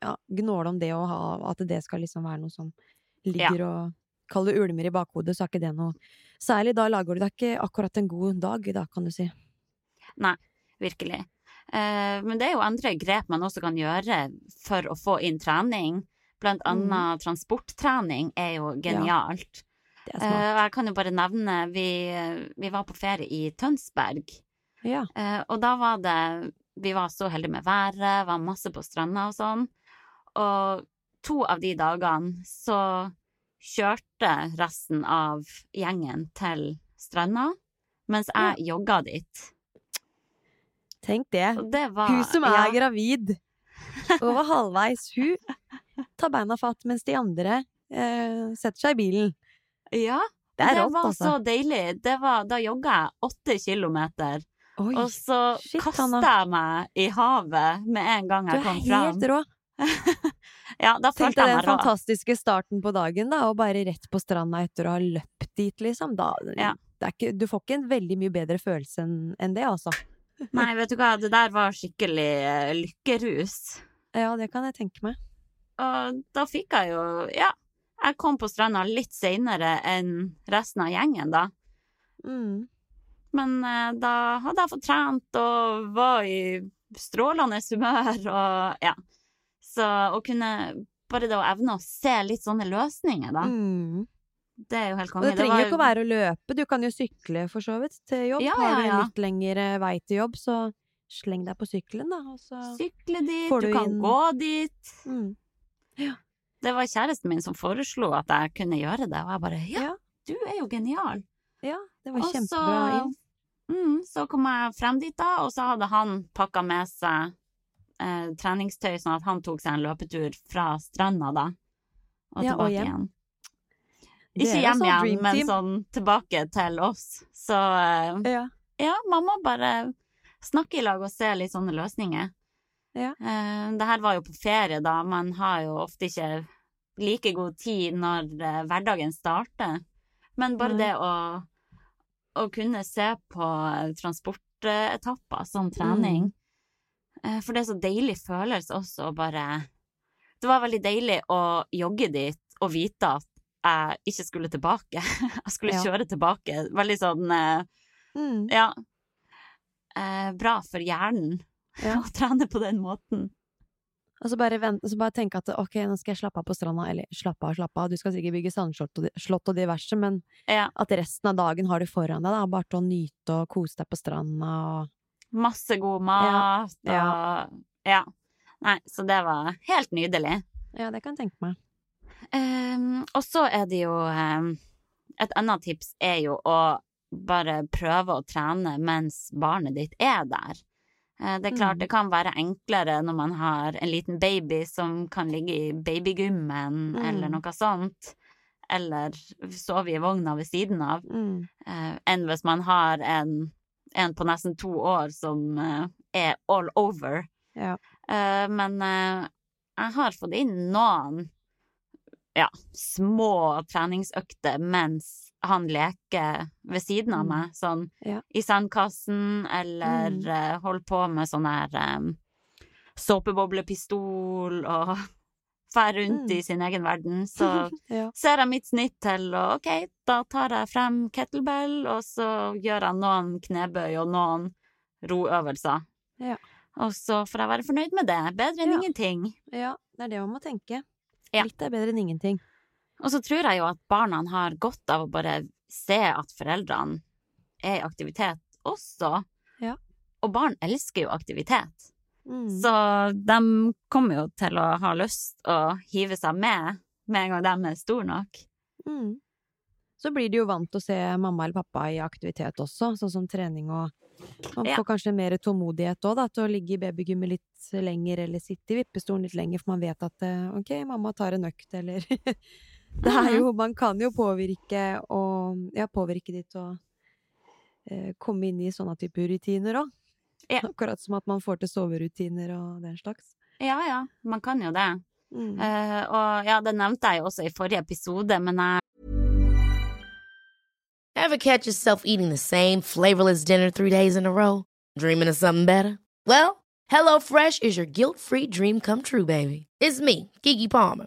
ja, gnåle om det og ha At det skal liksom være noe som ligger og Kall det ulmer i bakhodet, så er ikke det noe Særlig da lager du deg ikke akkurat en god dag, da, kan du si. Nei, virkelig. Eh, men det er jo andre grep man også kan gjøre for å få inn trening. Blant annet transporttrening er jo genialt. Det er Eh, jeg kan jo bare nevne vi, vi var på ferie i Tønsberg. Ja. Eh, og da var det Vi var så heldige med været, var masse på stranda og sånn. Og to av de dagene så kjørte resten av gjengen til stranda, mens jeg jogga dit. Tenk det. Det var Hun som er ja, gravid og var halvveis, hun tar beina fatt mens de andre eh, setter seg i bilen. Ja, Det er rått, var altså. så deilig. Det var, da jogga jeg åtte kilometer, Oi, og så kasta jeg meg i havet med en gang du jeg er kom fram. helt rå. [LAUGHS] Ja, da Tenk deg den fantastiske starten på dagen, da, og bare rett på stranda etter å ha løpt dit, liksom. Da, Ja. det er ikke, du får ikke en veldig mye bedre følelse enn en det, altså. Nei, vet du hva, det der var skikkelig eh, lykkerus. Ja, det kan jeg tenke meg. Og da fikk jeg jo Ja, jeg kom på stranda litt seinere enn resten av gjengen, da. Mm. Men eh, da hadde jeg fått trent og var i strålende humør og ja. Så å kunne Bare det å evne å se litt sånne løsninger, da. Mm. Det er jo helt Og konge. det trenger jo ikke å være å løpe, du kan jo sykle for så vidt til jobb. Ja, Har du ja, ja. en litt lengre vei til jobb, så sleng deg på sykkelen, da. Og så Sykle dit, Får du, du kan inn- gå dit. mm. Det var kjæresten min som foreslo at jeg kunne gjøre det, og jeg bare ja, Ja. du er jo genial. Ja, det var Og kjempebra så, inn. mm, så kom jeg frem dit, da, og så hadde han pakka med seg eh, treningstøy, sånn at han tok seg en løpetur fra stranda, da. Og Ja, og tilbake hjem. igjen. Ikke hjem sånn igjen, men sånn tilbake til oss. Så eh, Ja. ja, man må bare snakke i lag og se litt sånne løsninger. Ja. Eh, det her var jo på ferie, da. Man har jo ofte ikke like god tid når eh, hverdagen starter. Men bare Nei. det å, å kunne se på transportetapper som trening Mm. For det er så deilig følelse også å bare Det var veldig deilig å jogge dit og vite at jeg ikke skulle tilbake. [LAUGHS] Jeg skulle Ja. kjøre tilbake. Veldig sånn eh, Mm. ja. Eh, bra for hjernen Ja. [LAUGHS] å trene på den måten. Og så bare, vent, så bare tenke at ok, nå skal jeg slappe av på stranda, eller slappe av, slappe av, du skal sikkert bygge sandslott og, slott og diverse, men Ja. at resten av dagen har du foran deg, da, bare til å nyte og kose deg på stranda og Masse god mat og Ja. ja. Nei, så det var helt nydelig. Ja, det kan jeg tenke meg. Um, og så er det jo um, Et annet tips er jo å bare prøve å trene mens barnet ditt er der. Eh, det er klart Mm. det kan være enklere når man har en liten baby som kan ligge i babygymmen Mm. eller noe sånt, eller sove i vogna ved siden av, Mm. eh, enn hvis man har en, en på nesten to år som eh, er all over. Ja. Men jeg har fått inn noen ja, små treningsøkter mens han leker ved siden av Mm. meg, sånn Ja. i sandkassen, eller Mm. uh, holder på med sånn her um, såpeboblepistol og [LAUGHS] fer rundt Mm. i sin egen verden. [LAUGHS] Så Ja. ser jeg mitt snitt til, og ok, da tar jeg frem kettlebell, og så gjør jeg noen knebøy og noen roøvelser. Ja. Og så får jeg være fornøyd med det. Bedre enn ingenting. ja, det er det man må tenke. Litt er bedre enn ingenting. Og så tror jeg jo at barna har godt av å bare se at foreldrene er i aktivitet også. Ja. Og barn elsker jo aktivitet. Mm. Så de kommer jo til å ha lyst å hive seg med med en gang de er store nok. Mm. Så blir de jo vant til å se mamma eller pappa i aktivitet også, sånn som trening og Man Ja. får kanskje mer tålmodighet òg, til å ligge i babygymmet litt lenger, eller sitte i vippestolen litt lenger, for man vet at eh, ok, mamma tar en økt, eller [LAUGHS] Det er Mhm. jo Man kan jo påvirke og Ja, påvirke de til å eh, komme inn i sånne typer rutiner òg. Ja. [LAUGHS] Akkurat som at man får til soverutiner og den slags. Ja ja, man kan jo det. Mm. Uh, og ja, det nevnte jeg jo også i forrige episode, men jeg Ever catch yourself eating the same flavorless dinner three days in a row? Dreaming of something better? Well, HelloFresh is your guilt free dream come true, baby. It's me, Kiki Palmer.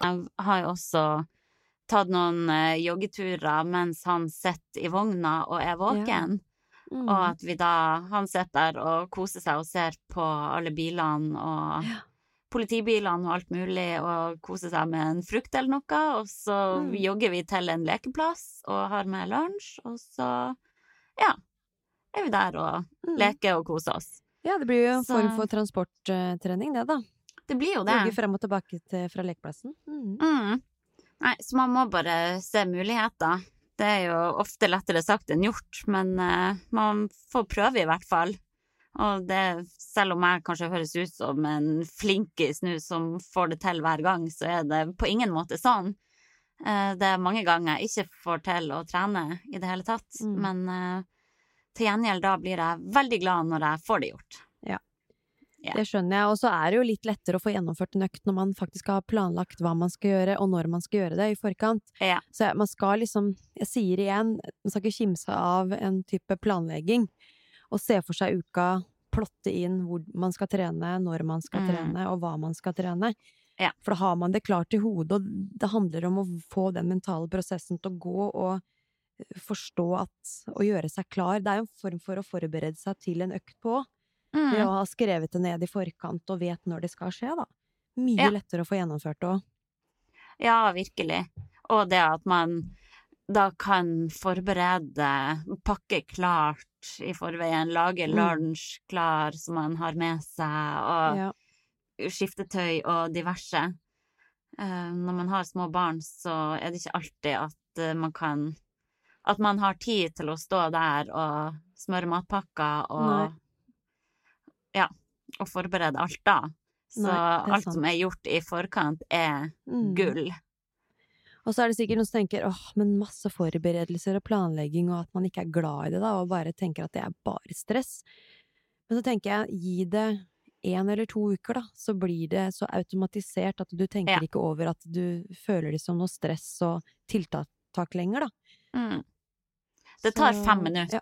Jeg har jo også tatt noen eh, joggeturer mens han sitter i vogna og er våken. Mm. Og at vi da Han sitter der og koser seg og ser på alle bilene og politibilene og alt mulig, og koser seg med en frukt eller noe. Og så Mm. jogger vi til en lekeplass og har med lunsj, og så ja, er vi der og Mm. leker og koser oss. Ja, det blir jo en form for transporttrening, det, da. Det blir jo det. Jogge frem og tilbake til, fra lekeplassen. Mm. Mm. Nei, så man må bare se muligheter. Det er jo ofte lettere sagt enn gjort, men uh, man får prøve i hvert fall. Og det, selv om jeg kanskje høres ut som en flinkis nå som får det til hver gang, så er det på ingen måte sånn. Uh, det er mange ganger jeg ikke får til å trene i det hele tatt, Mm. men uh, til gjengjeld da blir jeg veldig glad når jeg får det gjort. Ja. Det skjønner jeg. Og så er det jo litt lettere å få gjennomført en økt når man faktisk har planlagt hva man skal gjøre, og når man skal gjøre det, i forkant. Ja. Så man skal liksom, jeg sier igjen, man skal ikke kimse av en type planlegging, og se for seg uka, plotte inn hvor man skal trene, når man skal Mm. trene, og hva man skal trene. Ja. For da har man det klart i hodet, og det handler om å få den mentale prosessen til å gå, og forstå at, å gjøre seg klar. Det er jo en form for å forberede seg til en økt på. Mm. Ved å ha skrevet det ned i forkant og vet når det skal skje, da. Mye Ja. lettere å få gjennomført det òg. Ja, virkelig. Og det at man da kan forberede, pakke klart i forveien, lage Mm. lunsj klar som man har med seg, og Ja. skiftetøy og diverse. Eh, når man har små barn, så er det ikke alltid at eh, man kan At man har tid til å stå der og smøre matpakker og Ja, og forberede alt da. Så Nei, alt sant. som er gjort i forkant, er Mm. gull. Og så er det sikkert noen som tenker åh, men masse forberedelser og planlegging, og at man ikke er glad i det, da, og bare tenker at det er bare stress. Men så tenker jeg, gi det én eller to uker, da, så blir det så automatisert at du tenker Ja. ikke over at du føler det som noe stress og tiltak lenger, da. Mm. Det tar Så- fem minutter.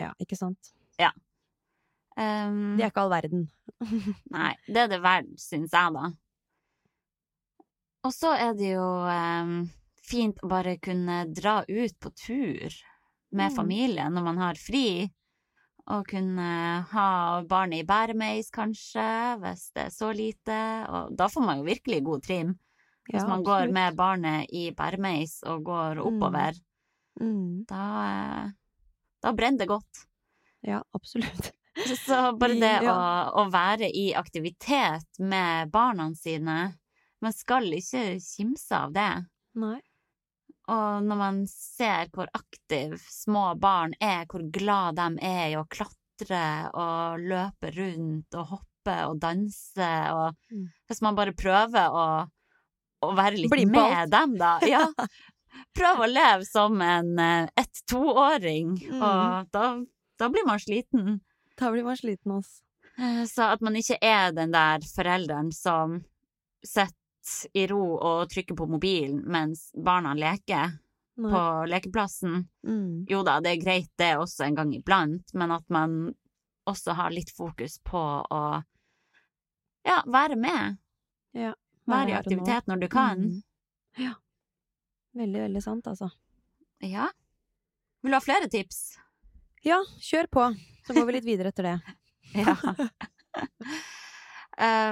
Ja, ja, ikke sant. Um, Det er ikke all verden. [LAUGHS] Nei, det er det verdt, syns jeg, da. Og så er det jo um, fint å bare kunne dra ut på tur med Mm. familien når man har fri. Og kunne ha barnet i bæremeis, kanskje, hvis det er så lite. Og da får man jo virkelig god trim. Hvis Ja, man går med barnet i bæremeis og går oppover, Mm. da, eh, da brenner det godt. Ja, absolutt. [LAUGHS] Så bare det å, å være i aktivitet med barna sine Man skal ikke kimse av det. Nei. Og når man ser hvor aktive små barn er, hvor glad de er i å klatre og løpe rundt og hoppe og danse, og Mm. hvis man bare prøver å, å være litt med balt. dem, da [LAUGHS] Ja. Prøv å leve som en eh, ett-toåring, Mm. og da, da blir man sliten. Da blir man sliten, altså. Så at man ikke er den der forelderen som sitter i ro og trykker på mobilen mens barna leker Nei. på lekeplassen. Mm. Jo da, det er greit det også en gang iblant, men at man også har litt fokus på å ja, være med. Ja. Være i aktivitet nå. når du kan. Mm. Ja. Veldig, veldig sant, altså. Ja. Vil du ha flere tips? Ja, kjør på, så går vi litt videre etter det. [LAUGHS] Ja.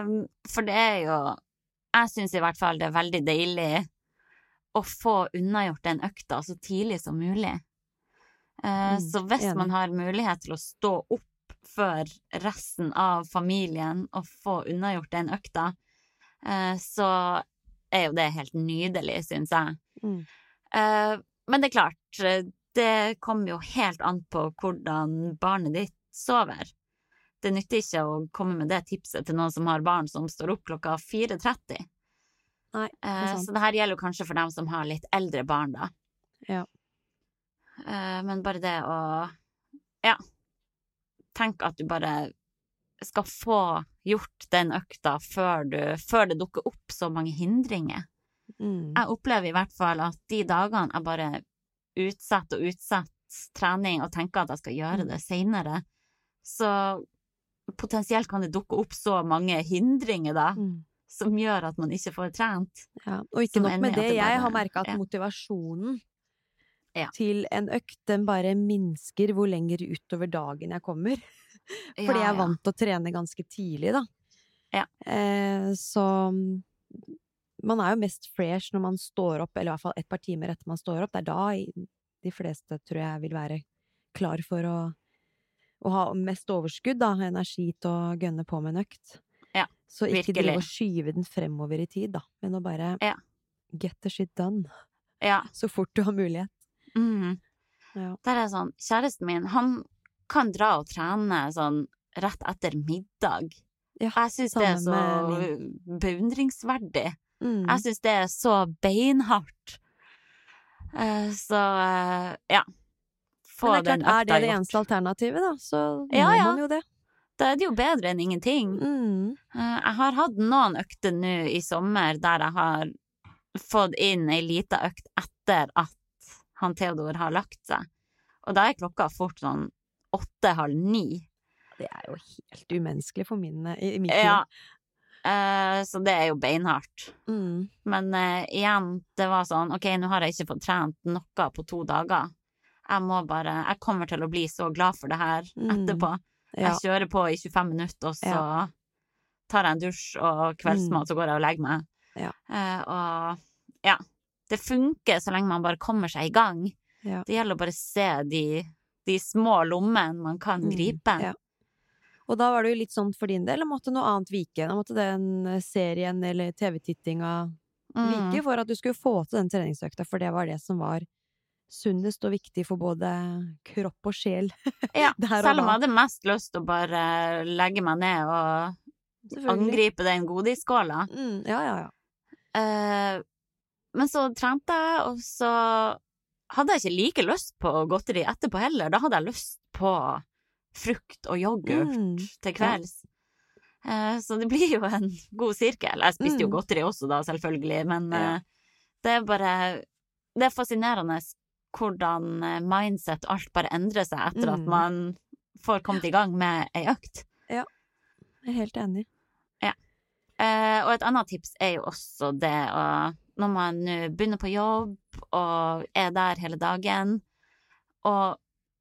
um, [LAUGHS] for det er jo Jeg syns i hvert fall det er veldig deilig å få unnagjort den økta så tidlig som mulig. Uh, Mm, så hvis enig. man har mulighet til å stå opp før resten av familien og få unnagjort den økta, uh, så er jo det helt nydelig, syns jeg. Mm. Uh, men det er klart, eh, det kommer jo helt an på hvordan barnet ditt sover. Det nytter ikke å komme med det tipset til noen som har barn som står opp klokka 4.30. Nei, det Eh, så det her gjelder jo kanskje for dem som har litt eldre barn, da. Ja. Eh, men bare det å Ja. Tenk at du bare skal få gjort den økta før, du, før det dukker opp så mange hindringer. Mm. Jeg opplever i hvert fall at de dagene jeg bare utsetter og utsetter trening og tenker at jeg skal gjøre Mm. det seinere, så potensielt kan det dukke opp så mange hindringer da, Mm. som gjør at man ikke får trent. Ja, og ikke nok med det, det jeg har merka at ja. motivasjonen Ja. til en økt, den bare minsker hvor lenger utover dagen jeg kommer. [LAUGHS] Fordi jeg er vant til å trene ganske tidlig, da. Ja. Eh, så man er jo mest fresh når man står opp, eller i hvert fall et par timer etter man står opp. Det er da de fleste, tror jeg, vil være klar for å, å ha mest overskudd, da. Energi til å gønne på med en økt. Ja, Så ikke drive virkelig. og skyve den fremover i tid, da. Men å bare Ja. get the shit done Ja. [LAUGHS] så fort du har mulighet. Mm. Ja. Der er sånn, kjæresten min, han kan dra og trene sånn rett etter middag. Ja, Jeg syns det er så beundringsverdig. Mm. Jeg syns det er så beinhardt. Eh, så eh, ja. Få Men det er den klart, er det det eneste alternativet, da, så Ja, må ja. man jo det. Da er det jo bedre enn ingenting. Mm. Eh, Jeg har hatt noen økter nå i sommer der jeg har fått inn ei lita økt etter at han Theodor har lagt seg. Og da er klokka fort sånn åtte-halv ni. Det er jo helt umenneskelig for min, i, mitt Ja. Eh, så det er jo beinhardt. Mm. Men uh, igjen, det var sånn ok, nå har jeg ikke fått trent noe på to dager. Jeg må bare Jeg kommer til å bli så glad for det her Mm. etterpå. Ja. Jeg kjører på i 25 minutter, og så Ja. tar jeg en dusj og kveldsmat, så går jeg og legger meg. Ja. Uh, og ja. Det funker så lenge man bare kommer seg i gang. Ja. Det gjelder å bare se de, de små lommene man kan Mm, gripe. ja. Og da var det jo litt sånn for din del, eller måtte noe annet vike? Da måtte den eh, serien eller TV-tittinga Mm. vike for at du skulle få til den treningsøkta, for det var det som var sunnest og viktig for både kropp og sjel. [LAUGHS] Ja, og selv om jeg hadde mest lyst til å bare legge meg ned og angripe den godisskåla. Mm, ja, ja, ja. Uh, men så trente jeg, og så hadde jeg ikke like lyst på godteri etterpå heller. Da hadde jeg lyst på frukt og yoghurt Mm, til kvelds. Ja. så det [LAUGHS] blir jo en god sirkel. Jeg spiste jo Mm. godteri også da, selvfølgelig, men Ja. eh, det er bare Det er fascinerende hvordan eh, mindset alt bare endrer seg etter at Mm. man får kommet i gang med ei økt. Jeg er helt enig. Ja. og et annet tips er jo også det å Når man begynner på jobb og er der hele dagen, å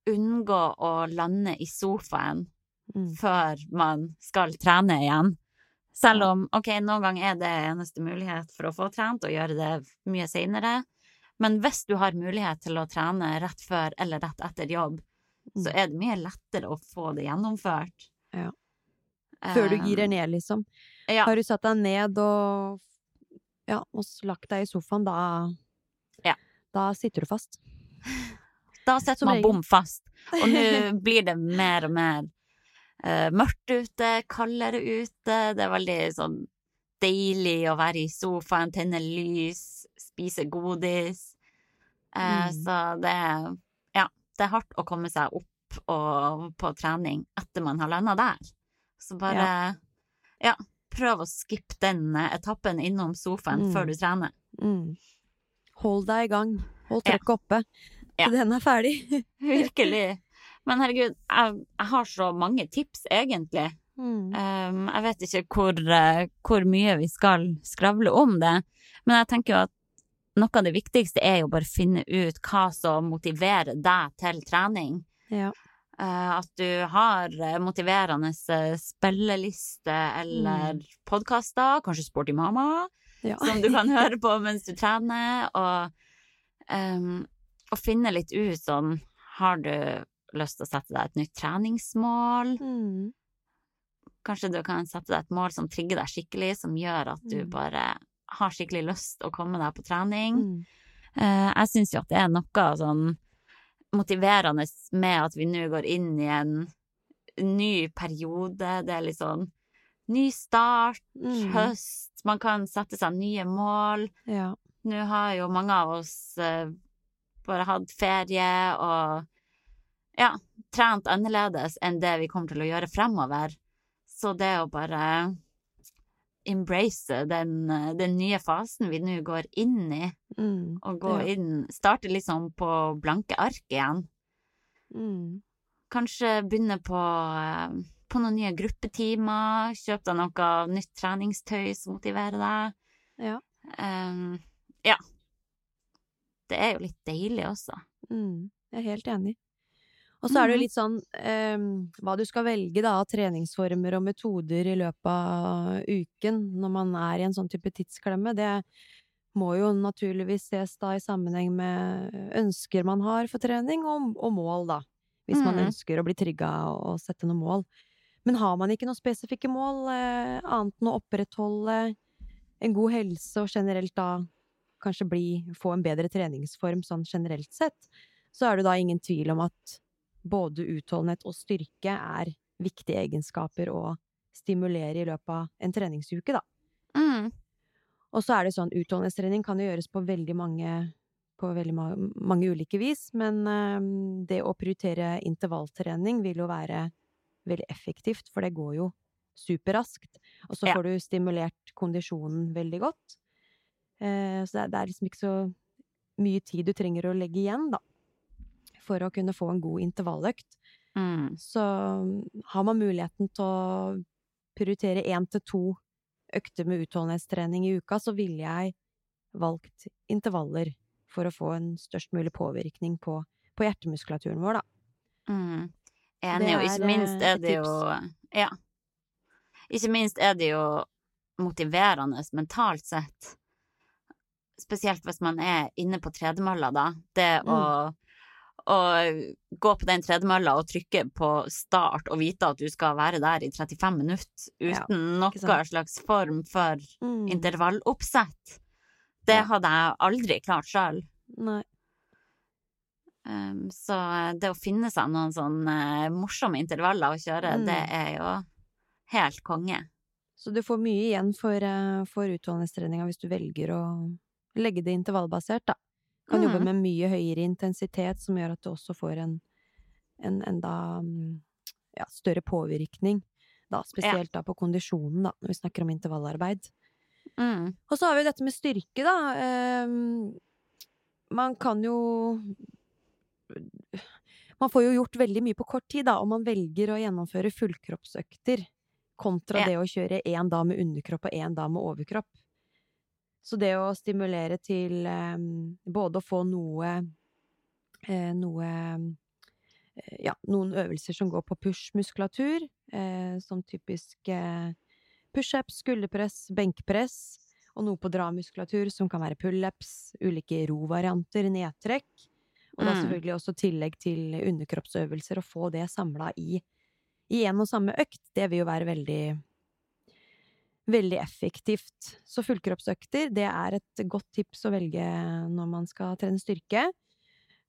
unngå å lande i sofaen Mm. før man skal trene igjen. Selv om ok, noen ganger er det eneste mulighet for å få trent og gjøre det mye seinere. Men hvis du har mulighet til å trene rett før eller rett etter jobb, så Mm. er det mye lettere å få det gjennomført. Ja. Før du girer ned, liksom. Ja. Har du satt deg ned og ja, og lagt deg i sofaen, da Ja. Da sitter du fast. [LAUGHS] Da setter man bom fast. Og nå [LAUGHS] blir det mer og mer uh, mørkt ute, kaldere ute. Det er veldig sånn deilig å være i sofaen, tenne lys, spise godis. Uh, Mm. Så det er Ja, det er hardt å komme seg opp og på trening etter man har landa der. Så bare ja. prøv å skippe den eh, etappen innom sofaen Mm. før du trener. Mm. Hold deg i gang. Hold Ja. oppe Ja. den er ferdig. [LAUGHS] Virkelig. Men herregud, jeg, jeg har så mange tips, egentlig. Mm. Um, jeg vet ikke hvor, eh, hvor mye vi skal skravle om det, men jeg tenker jo at noe av det viktigste er jo bare å finne ut hva som motiverer deg til trening. Ja. Uh, at du har eh, motiverende spilleliste eller Mm. podkaster, kanskje Sporty Mama, Ja. som du kan [LAUGHS] høre på mens du trener, og, um, og finne litt ut sånn Har du lyst til å sette deg et nytt treningsmål? Mm. Kanskje du kan sette deg et mål som trigger deg skikkelig, som gjør at du Mm. bare har skikkelig lyst å komme deg på trening. Mm. Eh, jeg syns jo at det er noe sånn motiverende med at vi nå går inn i en ny periode. Det er litt sånn ny start, Mm. høst, man kan sette seg nye mål. Ja. Nå har jo mange av oss eh, bare hatt ferie og ja, trent annerledes enn det vi kommer til å gjøre fremover. Så det å bare embrace den, den nye fasen vi nå går inn i, Mm. og gå Ja. inn Starte liksom på blanke ark igjen. Mm. Kanskje begynne på, på noen nye gruppetimer, kjøp deg noe nytt treningstøy som motiverer deg. Ja. Um, ja. Det er jo litt deilig også. Mm. Jeg er helt enig. Og så er det jo Mhm. litt sånn eh, hva du skal velge da av treningsformer og metoder i løpet av uken når man er i en sånn type tidsklemme. Det må jo naturligvis ses da i sammenheng med ønsker man har for trening, og, og mål, da. Hvis man Mhm. ønsker å bli trigga og, og sette noen mål. Men har man ikke noen spesifikke mål, eh, annet enn å opprettholde en god helse og generelt da kanskje bli, få en bedre treningsform sånn generelt sett, så er det da ingen tvil om at både utholdenhet og styrke er viktige egenskaper å stimulere i løpet av en treningsuke, da. Mm. Og så er det sånn, utholdenhetstrening kan jo gjøres på veldig mange på veldig ma mange ulike vis, men eh, det å prioritere intervalltrening vil jo være veldig effektivt, for det går jo superraskt. Og så Ja. får du stimulert kondisjonen veldig godt. Eh, så det er, det liksom ikke så mye tid du trenger å legge igjen, da, for å kunne få en god intervalløkt. Mm. Så mm, har man muligheten til å prioritere én til to økter med utholdenhetstrening i uka, så ville jeg valgt intervaller for å få en størst mulig påvirkning på, på hjertemuskulaturen vår, da. Mm. Enig, og ikke minst eh, er det jo Ja. Ikke minst er det jo motiverende mentalt sett. Spesielt hvis man er inne på tredemølla, da. Det å, å gå på den tredemølla og trykke på start og vite at du skal være der i 35 minutter uten ja, noen slags form for Mm. intervalloppsett. Det Ja. hadde jeg aldri klart sjøl. Um, så det å finne seg noen sånne morsomme intervaller å kjøre, Mm. det er jo helt konge. Så du får mye igjen for, eh, for utholdenhetstreninga hvis du velger å legge det intervallbasert, da. Kan jobbe Mm. med mye høyere intensitet, som gjør at du også får en, en enda mm, ja, større påvirkning. Da, spesielt da på kondisjonen, da, når vi snakker om intervallarbeid. Mm. Og så har vi dette med styrke, da. Ehm, man kan jo Man får jo gjort veldig mye på kort tid, da, om man velger å gjennomføre fullkroppsøkter kontra Ja. det å kjøre én dag med underkropp og én dag med overkropp. Så det å stimulere til ehm, både å få noe eh, noe eh, ja, noen øvelser som går på push-muskulatur, eh, som typisk eh, pushups, skulderpress, benkpress, og noe på dra-muskulatur, som kan være pullups, ulike rovarianter, nedtrekk, og da Mm. selvfølgelig også tillegg til underkroppsøvelser, å få det samla i, i en og samme økt, det vil jo være veldig Veldig effektivt. Så fullkroppsøkter, det er et godt tips å velge når man skal trene styrke.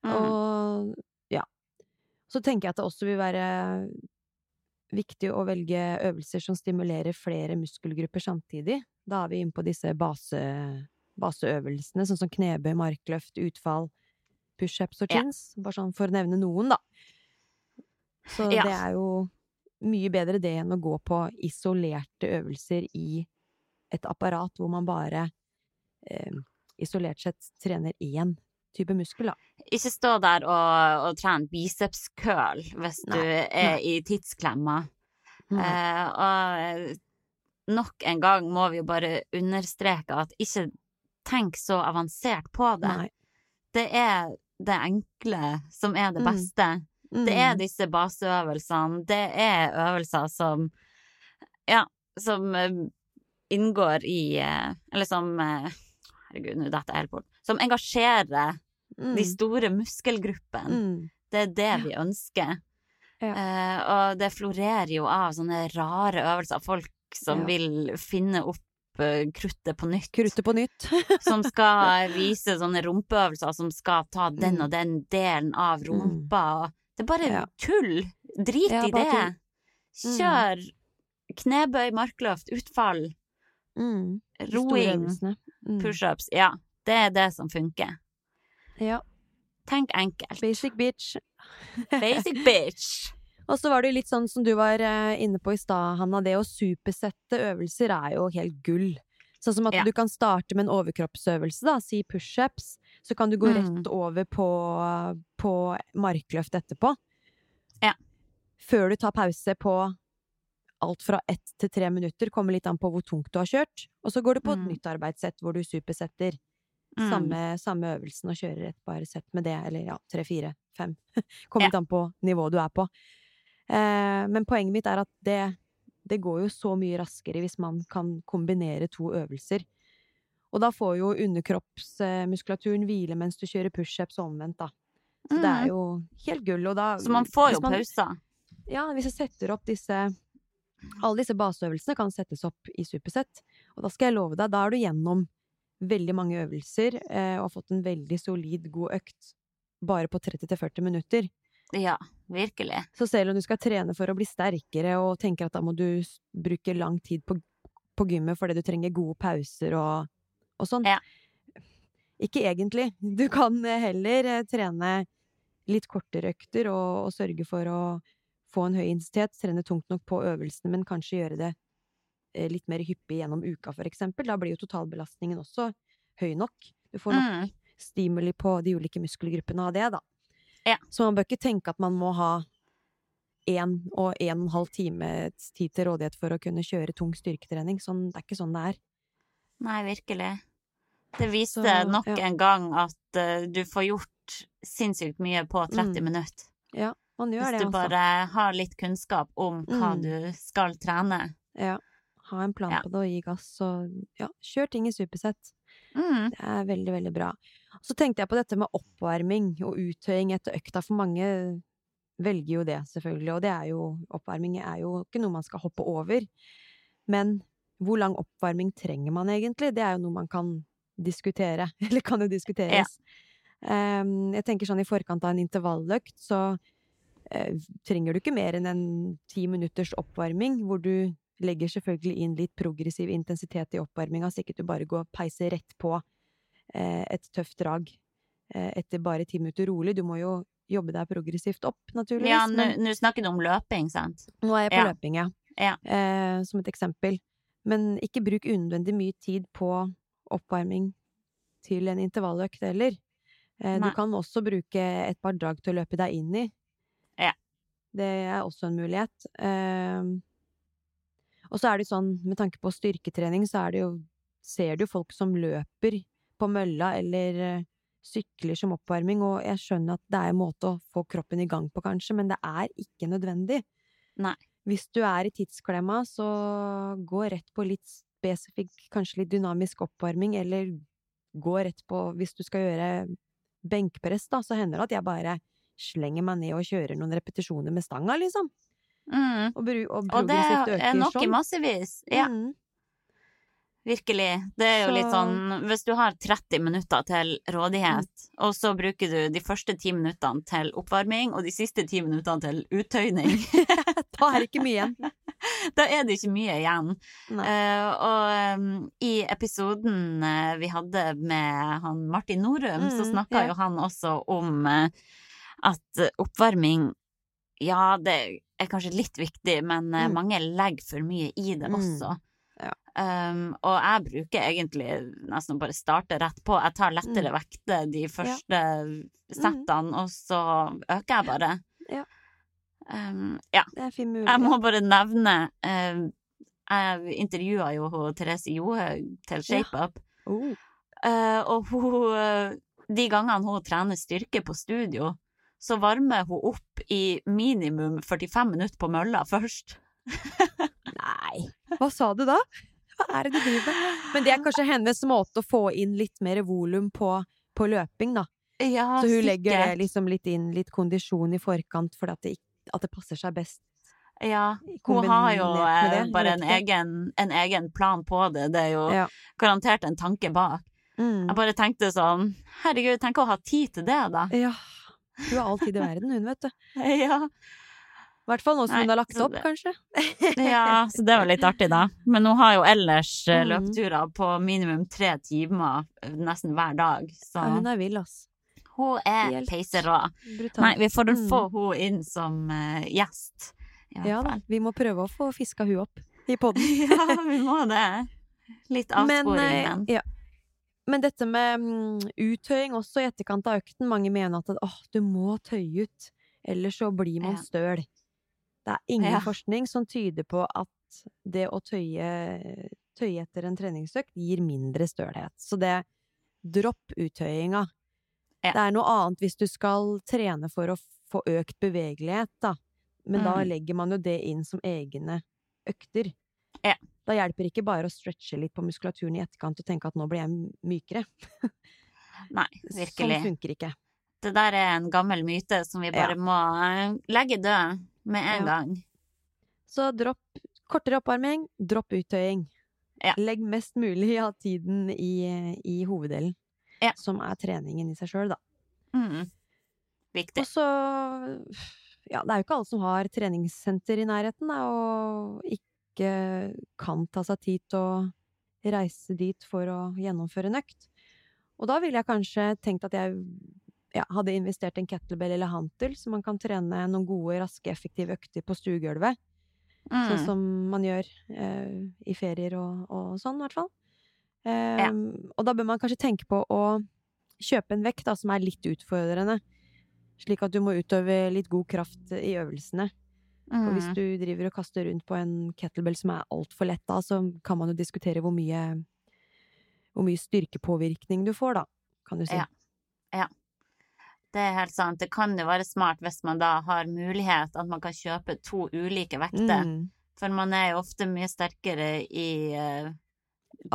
Mm. Og ja. Så tenker jeg at det også vil være viktig å velge øvelser som stimulerer flere muskelgrupper samtidig. Da er vi inne på disse base, baseøvelsene, sånn som knebøy, markløft, utfall, pushups og Ja. Bare sånn for å nevne noen, da. Så Ja. det er jo mye bedre det enn å gå på isolerte øvelser i et apparat hvor man bare eh, isolert sett trener én type muskel, da. Ikke stå der og, og trene biceps curl hvis du Nei, er i tidsklemma. Eh, og nok en gang må vi jo bare understreke at ikke tenk så avansert på det. Nei. Det er det enkle som er det beste. Mm. Det er Mm. disse baseøvelsene. Det er øvelser som Ja, som eh, inngår i eh, Eller som eh, Herregud, nå detter jeg helt bort. Som engasjerer Mm. de store muskelgruppene. Mm. Det er det vi ønsker. Ja. Uh, og det florerer jo av sånne rare øvelser. Folk som ja. vil finne opp kruttet på nytt. Kruttet på nytt. [LAUGHS] som skal vise sånne rumpeøvelser som skal ta den og mm. den delen av mm. rumpa. Mm. Det er bare ja. tull. Drit i det. Tull. Mm. Kjør knebøy, markløft, utfall. Mm. Roing, mm. pushups. Ja, det er det som funker. Ja. Tenk enkelt. Basic bitch. [LAUGHS] Basic bitch. Og så var det litt sånn som du var eh, inne på i stad, Hanna. Det å supersette øvelser er jo helt gull. Sånn som at ja. du kan starte med en overkroppsøvelse, da, si pushups. Så kan du gå mm. rett over på, på markløft etterpå. Ja. Før du tar pause på alt fra ett til tre minutter. Kommer litt an på hvor tungt du har kjørt. Og så går du på et mm. nytt arbeidssett hvor du supersetter. Mm. Samme, samme, øvelsen og kjører et par sett med det, eller ja, tre, fire, fem. [LAUGHS] Kommer litt an på nivået du er på. Eh, men poenget mitt er at det, det går jo så mye raskere hvis man kan kombinere to øvelser. Og da får jo underkroppsmuskulaturen hvile mens du kjører pushups og omvendt, da. Så mm. det er mm. jo helt gull. Og da Så man får jo pauser? Ja, hvis jeg setter opp disse alle disse baseøvelsene kan settes opp i supersett, og da skal jeg love deg, da er du gjennom veldig mange øvelser eh, og har fått en veldig solid, god økt bare på 30-40 minutter. Ja, virkelig. Så selv om du skal trene for å bli sterkere og tenker at da må du bruke lang tid på, på gymmet fordi du trenger gode pauser og, og sånn ja. Ikke egentlig. Du kan heller eh, trene litt kortere økter og, og sørge for å få en høy intensitet, trene tungt nok på øvelsene, men kanskje gjøre det eh, litt mer hyppig gjennom uka, for eksempel. Da blir jo totalbelastningen også høy nok. Du får nok mm. stimuli på de ulike muskelgruppene av det, da. Ja. Så man bør ikke tenke at man må ha én og en og en halv time tid til rådighet for å kunne kjøre tung styrketrening. Sånn, det er ikke sånn det er. Nei, virkelig. Det viste Så, nok ja. en gang at uh, du får gjort sinnssykt mye på 30 mm. minutter. Ja. Man gjør Hvis det, du bare har litt kunnskap om hva mm. du skal trene. Ja. Ha en plan ja. på det og gi gass, og ja, kjør ting i supersett. Mm. Det er veldig, veldig bra. Så tenkte jeg på dette med oppvarming og uttøying etter økta, for mange velger jo det, selvfølgelig, og det er jo Oppvarming er jo ikke noe man skal hoppe over. Men hvor lang oppvarming trenger man egentlig? Det er jo noe man kan diskutere. [LAUGHS] Eller kan jo diskuteres. Ja. Um, jeg tenker sånn i forkant av en intervalløkt, så uh, trenger du ikke mer enn en ti minutters oppvarming, hvor du legger selvfølgelig inn litt progressiv intensitet i oppvarminga, så ikke du bare går og peiser rett på uh, et tøft drag uh, etter bare ti minutter rolig. Du må jo jobbe deg progressivt opp, naturligvis. Ja, nå snakker du om løping, sant? Nå er jeg på ja. løping, ja. ja. Som et eksempel. Men ikke bruk unødvendig mye tid på oppvarming til en intervalløkt heller. Eh, du kan også bruke et par drag til å løpe deg inn i, Ja. det er også en mulighet. Eh, og så er det sånn, med tanke på styrketrening, så er det jo Ser du folk som løper på mølla eller uh, sykler som oppvarming, og jeg skjønner at det er en måte å få kroppen i gang på, kanskje, men det er ikke nødvendig. Nei. Hvis du er i tidsklemma, så gå rett på litt spesifikk, kanskje litt dynamisk oppvarming, eller gå rett på Hvis du skal gjøre benkpress, da, så hender det at jeg bare slenger meg ned og kjører noen repetisjoner med stanga, liksom. Mm. Og, og, og, det er nok i massevis. Ja. Mm. Virkelig. Det er jo så... litt sånn Hvis du har 30 minutter til rådighet, mm. og så bruker du de første ti minuttene til oppvarming og de siste ti minuttene til uttøyning [LAUGHS] Da er det ikke mye igjen. [LAUGHS] da er det ikke mye igjen. Uh, og um, i episoden uh, vi hadde med han Martin Norum, så mm, snakka ja. jo han også om uh, at oppvarming Ja, det er kanskje litt viktig, men mm. mange legger for mye i det mm. også. Ja. Um, og jeg bruker egentlig nesten bare starte rett på. Jeg tar lettere mm. vekter de første ja. settene, og så øker jeg bare. Ja. Um, ja. Jeg må bare nevne uh, Jeg intervjua jo Therese Johaug til ShapeUp, ja. oh. uh, og hun De gangene hun trener styrke på studio, så varmer hun opp i minimum 45 minutter på mølla først. Nei, hva sa du da? Hva er det du driver med? Men det er kanskje hennes måte å få inn litt mer volum på, på løping, da. Ja, så hun legger det liksom litt inn, litt kondisjon i forkant, for at det, at det passer seg best. Ja, hun har jo det, eh, bare en egen, en egen plan på det. Det er jo Ja. garantert en tanke bak. Mm. Jeg bare tenkte sånn Herregud, tenk å ha tid til det, da. Ja. Hun har all tid i verden, hun, vet du. [LAUGHS] Ja, I hvert fall nå som hun har lagt opp, det- kanskje. [LAUGHS] ja så det var litt artig, da. Men hun har jo ellers eh, Mm. løpturer på minimum tre timer eh, nesten hver dag. Så Ja, hun er vill, ass. Hun er peiserå. Nei, vi får Mm. få hun inn som uh, gjest. Ja da, fall. vi må prøve å få fiska hun opp i poden. [LAUGHS] ja, vi må det. Litt avsporing, men. men, ja. Men dette med mm, uttøying også i etterkant av økten, mange mener at åh, du må tøye ut, ellers så blir man støl. Det er ingen Ja. forskning som tyder på at det å tøye, tøye etter en treningsøkt gir mindre stølhet. Så det dropp uttøyinga. Ja. Det er noe annet hvis du skal trene for å få økt bevegelighet, da. Men da Mm. legger man jo det inn som egne økter. Ja. Da hjelper ikke bare å stretche litt på muskulaturen i etterkant og tenke at nå blir jeg mykere. [LAUGHS] nei, virkelig. Sånn funker ikke. Det der er en gammel myte som vi bare Ja. må eh, legge død med en Ja. gang. Så dropp kortere oppvarming, dropp uttøying. Legg mest mulig av tiden i, i hoveddelen, Ja. som er treningen i seg sjøl, da. Mm. Viktig. Og så Ja, det er jo ikke alle som har treningssenter i nærheten, da, og ikke kan ta seg tid til å reise dit for å gjennomføre en økt. Og da ville jeg kanskje tenkt at jeg ja, hadde investert en kettlebell eller hantel, så man kan trene noen gode, raske, effektive økter på stuegulvet. Mm. Sånn som man gjør eh, i ferier og, og sånn, i hvert fall. Eh, Og da bør man kanskje tenke på å kjøpe en vekt da, som er litt utfordrende. Slik at du må utøve litt god kraft i øvelsene. Og hvis Mm. du driver og kaster rundt på en kettlebell som er altfor lett, da, så kan man jo diskutere hvor mye hvor mye styrkepåvirkning du får, da, kan du si. Ja. Det er helt sant. Det kan jo være smart hvis man da har mulighet at man kan kjøpe to ulike vekter. Mm, For man er jo ofte mye sterkere i eh,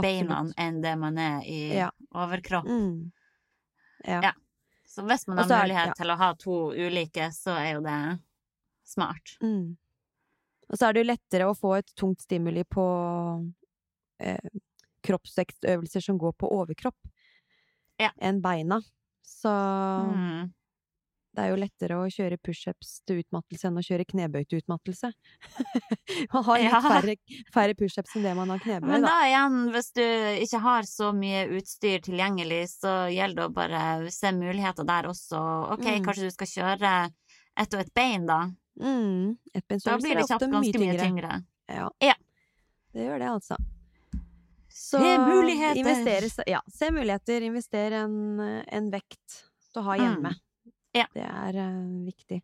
beina enn det man er i Ja. overkropp. mm. Ja. Ja. Så hvis man har så er- mulighet ja. til å ha to ulike, så er jo det smart. Mm. Og så er det jo lettere å få et tungt stimuli på eh, kroppsvekstøvelser som går på overkropp, Ja. enn beina. Så Mm. Det er jo lettere å kjøre pushups til utmattelse enn å kjøre knebøy til utmattelse. [LAUGHS] man har litt Ja. færre, færre pushups enn det man har knebøy, Men da. da igjen, hvis du ikke har så mye utstyr tilgjengelig, så gjelder det å bare se muligheter der også. Ok, Mm. kanskje du skal kjøre ett og ett bein, da. Mm. Da blir det kjapt ganske mye tyngre. tyngre. Ja. Ja. Det gjør det, altså. Så Se muligheter! investere Ja, se muligheter. Investere en, en vekt å ha hjemme. Mm. Ja. Det er uh, viktig.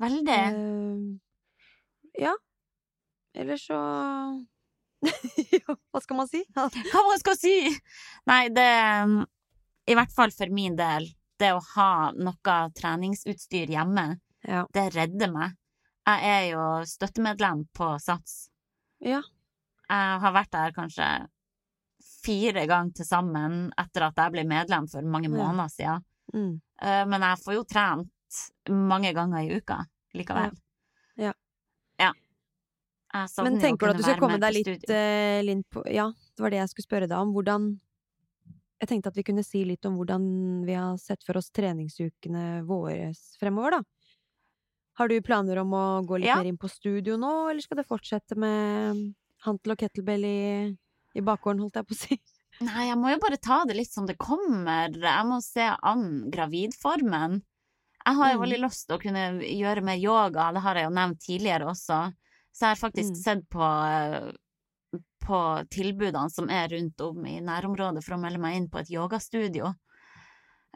Veldig. Uh, ja. Eller så [LAUGHS] Hva skal man si? [LAUGHS] Hva man skal si? Nei, det I hvert fall for min del, det å ha noe treningsutstyr hjemme, Ja. det redder meg. Jeg er jo støttemedlem på SATS. Ja. Jeg har vært der kanskje fire ganger til sammen etter at jeg ble medlem for mange måneder siden. Mm. Eh, Men jeg får jo trent mange ganger i uka likevel. Ja. Ja. Jeg Men tenker du at du skal komme deg litt studio. eh, inn på Ja, det var det jeg skulle spørre deg om. Hvordan Jeg tenkte at vi kunne si litt om hvordan vi har sett for oss treningsukene våre fremover, da. Har du planer om å gå litt Ja. mer inn på studio nå, eller skal det fortsette med hantel og kettlebell i, i bakgården, holdt jeg på å si? Nei, jeg må jo bare ta det litt som det kommer. Jeg må se an gravidformen. Jeg har jo Mm. veldig lyst til å kunne gjøre mer yoga, det har jeg jo nevnt tidligere også. Så jeg har faktisk Mm. sett på, på tilbudene som er rundt om i nærområdet for å melde meg inn på et yogastudio.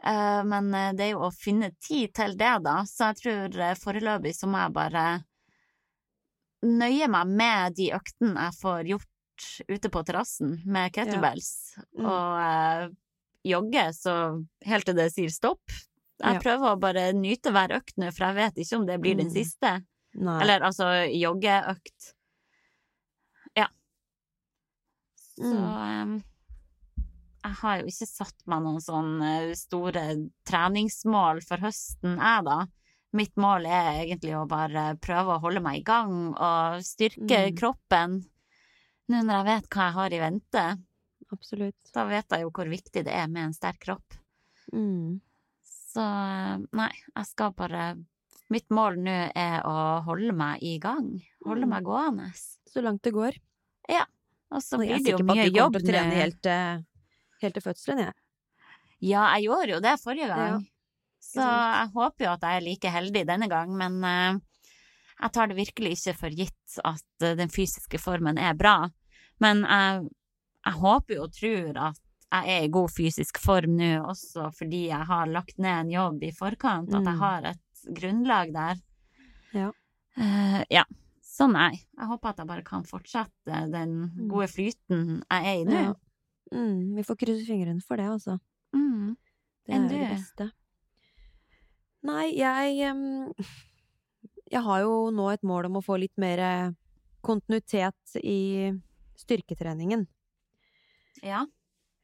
Eh, Men eh, det er jo å finne tid til det, da. Så jeg tror eh, foreløpig så må jeg bare nøye meg med de øktene jeg får gjort ute på terrassen med kettlebells, Mm. og eh, jogge så helt til det sier stopp. Jeg Ja. prøver å bare nyte hver økt nå, for jeg vet ikke om det blir den Mm. siste. Nei. Eller altså joggeøkt. Ja. Så eh, jeg har jo ikke satt meg noen sånn eh, store treningsmål for høsten, jeg, da. mitt mål er egentlig å bare prøve å holde meg i gang og styrke Mm. kroppen. Nå når jeg vet hva jeg har i vente, Absolutt. da vet jeg jo hvor viktig det er med en sterk kropp. Mm. Så nei, jeg skal bare Mitt mål nå er å holde meg i gang. Holde Mm. meg gående. Så langt det går. Ja. Og så jeg blir er det jo sikker på at mye du jobb kommer til å trene helt, til- helt til fødselen, jeg. Ja, jeg gjorde jo det forrige gang. Ja, Så jeg håper jo at jeg er like heldig denne gang, men eh, jeg tar det virkelig ikke for gitt at eh, den fysiske formen er bra. Men jeg, jeg håper jo og tror at jeg er i god fysisk form nå, også fordi jeg har lagt ned en jobb i forkant, at jeg Mm. har et grunnlag der. Ja. Uh, ja. Så nei, jeg håper at jeg bare kan fortsette den Mm. gode flyten jeg er i nå. Ja. Mm, vi får krysse fingrene for det, altså. Mm. Det er det beste. Nei, jeg em, [LAUGHS] Jeg har jo nå et mål om å få litt mer eh, kontinuitet i styrketreningen. Ja.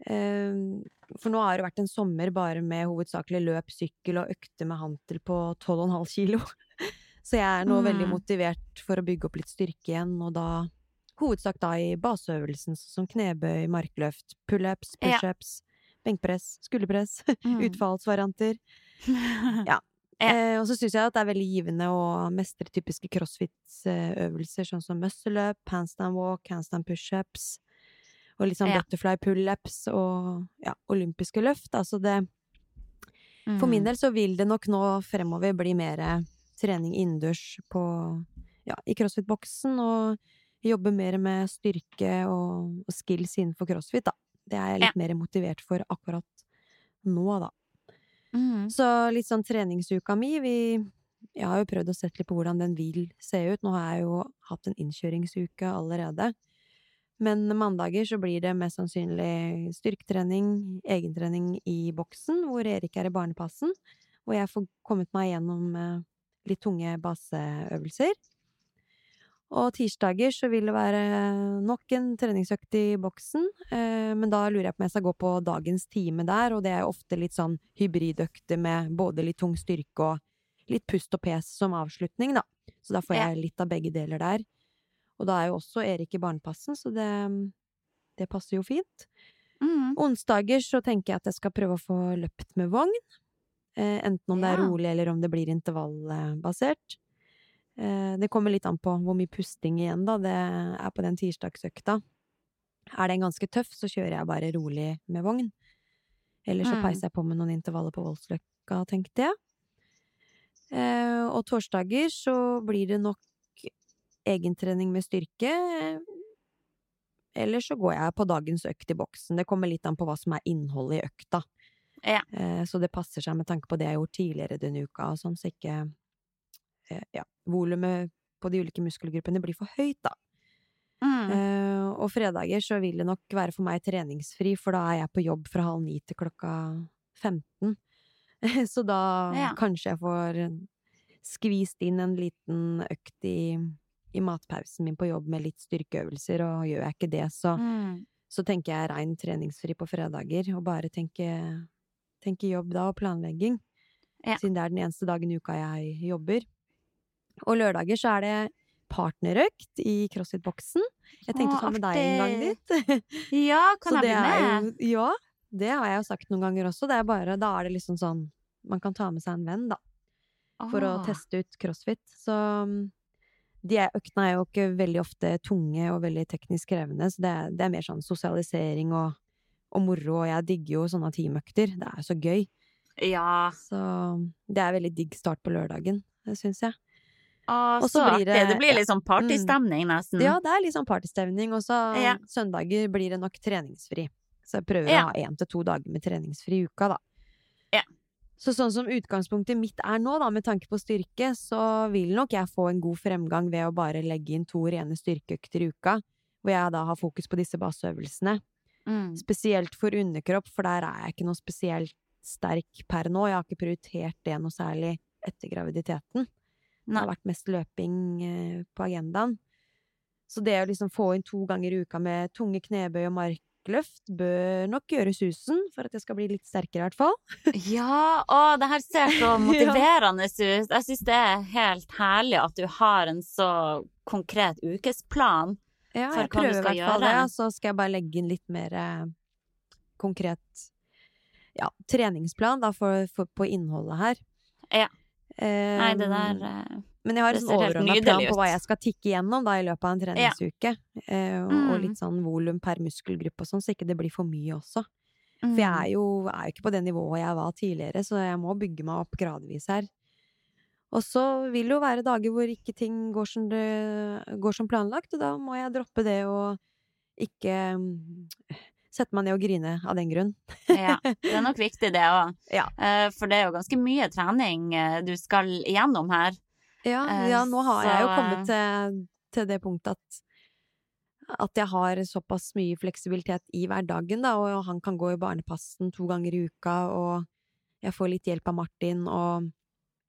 For nå har det vært en sommer bare med hovedsakelig løp, sykkel og økter med hantel på 12,5 kilo. [LAUGHS] Så jeg er nå veldig Mm. motivert for å bygge opp litt styrke igjen, og da hovedsak da i baseøvelsen, som knebøy, markløft, pullups, Ja. pushups, benkpress, skulderpress, [LAUGHS] Mm. utfallsvarianter. [LAUGHS] Ja. Ja. Eh, og så syns jeg at det er veldig givende å mestre typiske crossfit-øvelser, sånn som muscle-up, handstand walk, handstand pushups, og litt sånn Ja. butterfly pullups og ja, olympiske løft. Altså det For min Mm. del så vil det nok nå fremover bli mer trening innendørs på ja, i crossfit-boksen, og jobbe mer med styrke og, og skills innenfor crossfit, da. Det er jeg litt mer motivert for akkurat nå, da. Mm. Så litt sånn treningsuka mi, vi Jeg har jo prøvd å sette litt på hvordan den vil se ut. Nå har jeg jo hatt en innkjøringsuke allerede. Men mandager så blir det mest sannsynlig styrketrening, egentrening i boksen, hvor Erik er i barnepassen. Hvor jeg får kommet meg gjennom eh, litt tunge baseøvelser. Og tirsdager så vil det være nok en treningsøkt i boksen, eh, men da lurer jeg på om jeg skal gå på dagens time der, og det er jo ofte litt sånn hybridøkter med både litt tung styrke og litt pust og pes som avslutning, da. Så da får jeg litt av begge deler der. Og da er jo også Erik i barnepassen, så det, det passer jo fint. Mm. Onsdager så tenker jeg at jeg skal prøve å få løpt med vogn. Eh, enten om det er rolig eller om det blir intervallbasert. Eh, det kommer litt an på hvor mye pusting igjen, da. Det er på den tirsdagsøkta. Er den ganske tøff, så kjører jeg bare rolig med vogn. Eller så Mm. peiser jeg på med noen intervaller på Voldsløkka, tenkte jeg. Eh, og torsdager så blir det nok egentrening med styrke. Eller så går jeg på dagens økt i boksen. Det kommer litt an på hva som er innholdet i økta. Ja. Eh, så det passer seg med tanke på det jeg har gjort tidligere denne uka, sånn, så ikke ja, volumet på de ulike muskelgruppene blir for høyt, da. Mm. Uh, og fredager så vil det nok være for meg treningsfri, for da er jeg på jobb fra halv ni til klokka 15. [LAUGHS] så da Ja. kanskje jeg får skvist inn en liten økt i, i matpausen min på jobb med litt styrkeøvelser, og gjør jeg ikke det, så, Mm. så tenker jeg rein treningsfri på fredager, og bare tenke, tenke jobb da, og planlegging. Ja. Siden det er den eneste dagen i uka jeg jobber. Og lørdager så er det partnerøkt i CrossFit-boksen. Jeg tenkte Å, ta med deg en gang dit. [LAUGHS] Ja, kan jeg bli med? jo Ja, det har jeg jo sagt noen ganger også. Det er bare, da er det liksom sånn Man kan ta med seg en venn, da, for å teste ut crossfit. Så mm, de øktene er jo ikke veldig ofte tunge og veldig teknisk krevende, så det er, det er mer sånn sosialisering og, og moro, og jeg digger jo sånne teamøkter. Det er jo så gøy. Ja. Så det er veldig digg start på lørdagen, syns jeg. Og så artig. det- Det blir litt sånn Mm. partystemning, nesten. Ja, det er litt sånn partystevning, og så Ja. søndager blir det nok treningsfri. Så jeg prøver Ja. å ha én til to dager med treningsfri i uka, da. Ja. Så sånn som utgangspunktet mitt er nå, da, med tanke på styrke, så vil nok jeg få en god fremgang ved å bare legge inn to rene styrkeøkter i uka, hvor jeg da har fokus på disse baseøvelsene. Mm. Spesielt for underkropp, for der er jeg ikke noe spesielt sterk per nå. Jeg har ikke prioritert det noe særlig etter graviditeten. Det har vært mest løping eh, på agendaen. Så det å liksom få inn to ganger i uka med tunge knebøy og mark styrkeløft bør nok gjøre susen for at jeg skal bli litt sterkere, i hvert fall. [LAUGHS] Ja, å, det her ser så [LAUGHS] motiverende ut. Jeg syns det er helt herlig at du har en så konkret ukesplan Ja, jeg prøver i hvert fall det, og så skal jeg bare legge inn litt mer eh, konkret ja, treningsplan da, for, for, på innholdet her. Ja. Eh, Nei, det der eh, Men jeg har en overordna plan på hva jeg skal tikke igjennom da, i løpet av en treningsuke. Ja. og, og Mm. litt sånn volum per muskelgruppe og sånn, så ikke det blir for mye også. For jeg mm. er jo, er jo ikke på det nivået jeg var tidligere, så jeg må bygge meg opp gradvis her. Og så vil det jo være dager hvor ikke ting går som, det, går som planlagt, og da må jeg droppe det og ikke mm, sette meg ned og griner av den grunn. Ja, det er nok viktig det òg. [LAUGHS] Ja. For det er jo ganske mye trening eh, du skal igjennom her. Ja, Eh, ja nå har jeg jo kommet til, til det punktet at at jeg har såpass mye fleksibilitet i hverdagen, da, og han kan gå i barnepassen to ganger i uka, og jeg får litt hjelp av Martin, og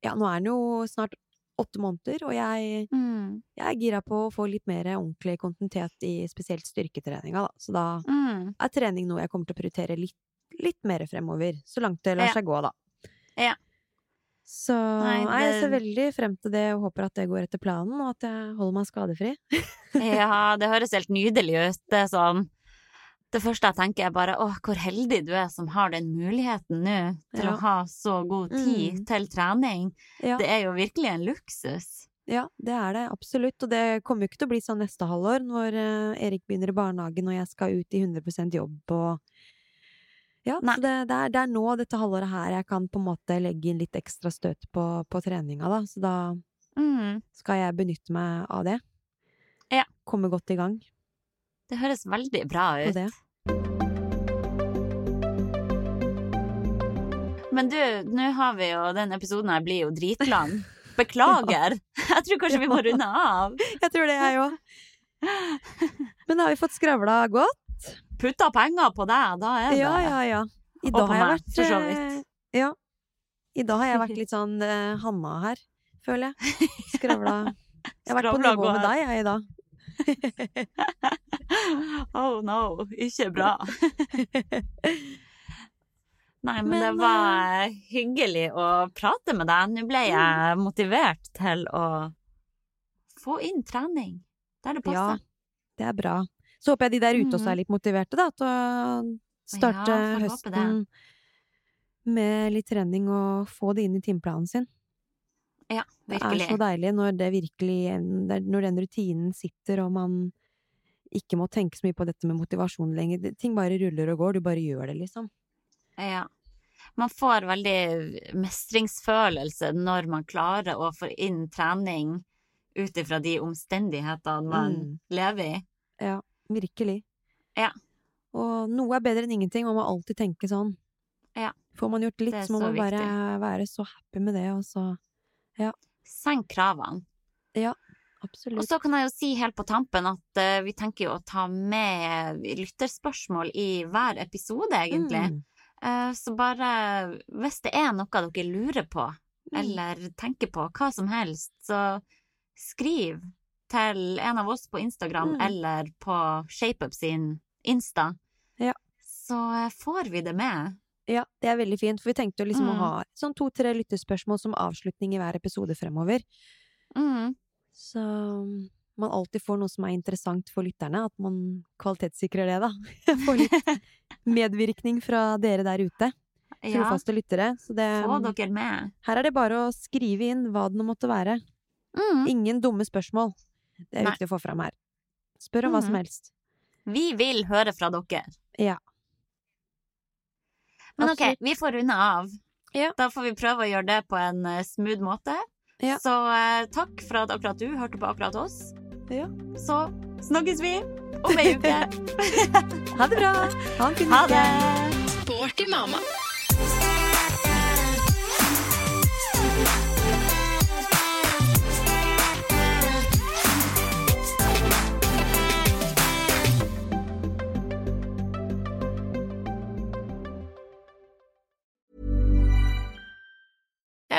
ja, nå er han jo snart åtte måneder, og jeg, jeg er gira på å få litt mer ordentlig kontinuitet i spesielt styrketreninga, da, så da Mm. er trening noe jeg kommer til å prioritere litt, litt mer fremover, så langt det lar Ja. seg gå, da. Ja. Så Nei, nei, jeg ser det- veldig frem til det og håper at det går etter planen, og at jeg holder meg skadefri. [LAUGHS] Ja, det høres helt nydelig ut. Det er sånn Det første jeg tenker, er bare åh, hvor heldig du er som har den muligheten nå til Ja. å ha så god tid Mm. til trening. Ja. Det er jo virkelig en luksus. Ja, det er det absolutt, og det kommer jo ikke til å bli sånn neste halvår, når eh, Erik begynner i barnehagen og jeg skal ut i 100% jobb og Ja, Nei. så det, det, er, det er nå, dette halvåret her, jeg kan på en måte legge inn litt ekstra støt på, på treninga, da, så da Mm. skal jeg benytte meg av det. Ja. Komme godt i gang Det høres veldig bra ut. det. Men du, nå har vi jo Den episoden her blir jo dritlang. [LAUGHS] Beklager. Jeg tror kanskje vi må runde av. Jeg tror det, jeg òg. Men da har vi fått skravla godt. Putta penger på deg, da er det Ja, ja, ja. I dag har jeg vært for så eh, vidt. Ja. I dag har jeg vært [LAUGHS] litt sånn uh, Hanna her, føler jeg. Skravla Jeg har vært på nivå med deg, jeg, i dag. [LAUGHS] Oh no, ikke bra. [LAUGHS] Nei, men, Men, det var hyggelig å prate med deg. Nå ble jeg Mm. motivert til å få inn trening der det Ja, det er bra. Så håper jeg de der ute også er litt motiverte, da, til å starte Ja, høsten med litt trening og få det inn i timeplanen sin. Ja, Det er så deilig når det virkelig Når den rutinen sitter, og man ikke må tenke så mye på dette med motivasjon lenger. Ting bare ruller og går, du bare gjør det, liksom. Ja. Man får veldig mestringsfølelse når man klarer å få inn trening ut ifra de omstendighetene man Mm. lever i. Ja, virkelig. Ja. Og noe er bedre enn ingenting, man må alltid tenke sånn. Ja. Får man gjort litt, så må man bare viktig. være så happy med det, og så Senk kravene. Og Absolutt. så kan jeg jo si helt på tampen at uh, vi tenker jo å ta med lytterspørsmål i hver episode, egentlig. Mm. Uh, så bare hvis det er noe dere lurer på, Mm. eller tenker på, hva som helst, så skriv til en av oss på Instagram Mm. eller på ShapeUp sin Insta. Ja. Så eh, får vi det med. Ja, det er veldig fint, for vi tenkte jo liksom å Mm. ha sånn to-tre lyttespørsmål som avslutning i hver episode fremover. Mm. Så um, man alltid får noe som er interessant for lytterne, at man kvalitetssikrer det, da. [LAUGHS] Får litt [LAUGHS] medvirkning fra dere der ute, trofaste lyttere. Så det, få dere med. her er det bare å skrive inn hva det nå måtte være. Mm. Ingen dumme spørsmål. Det er Nei. viktig å få fram her. Spør om hva som Mhm. helst. Vi vil høre fra dere. Ja. Men ok, vi får runde av. Ja. Da får vi prøve å gjøre det på en eh, smooth måte. Ja. Så eh, takk for at akkurat du hørte på akkurat oss. Ja. Så snakkes vi om ei uke. [LAUGHS] Ha det bra! Ha en fin ha uke! det! Sporty mamma.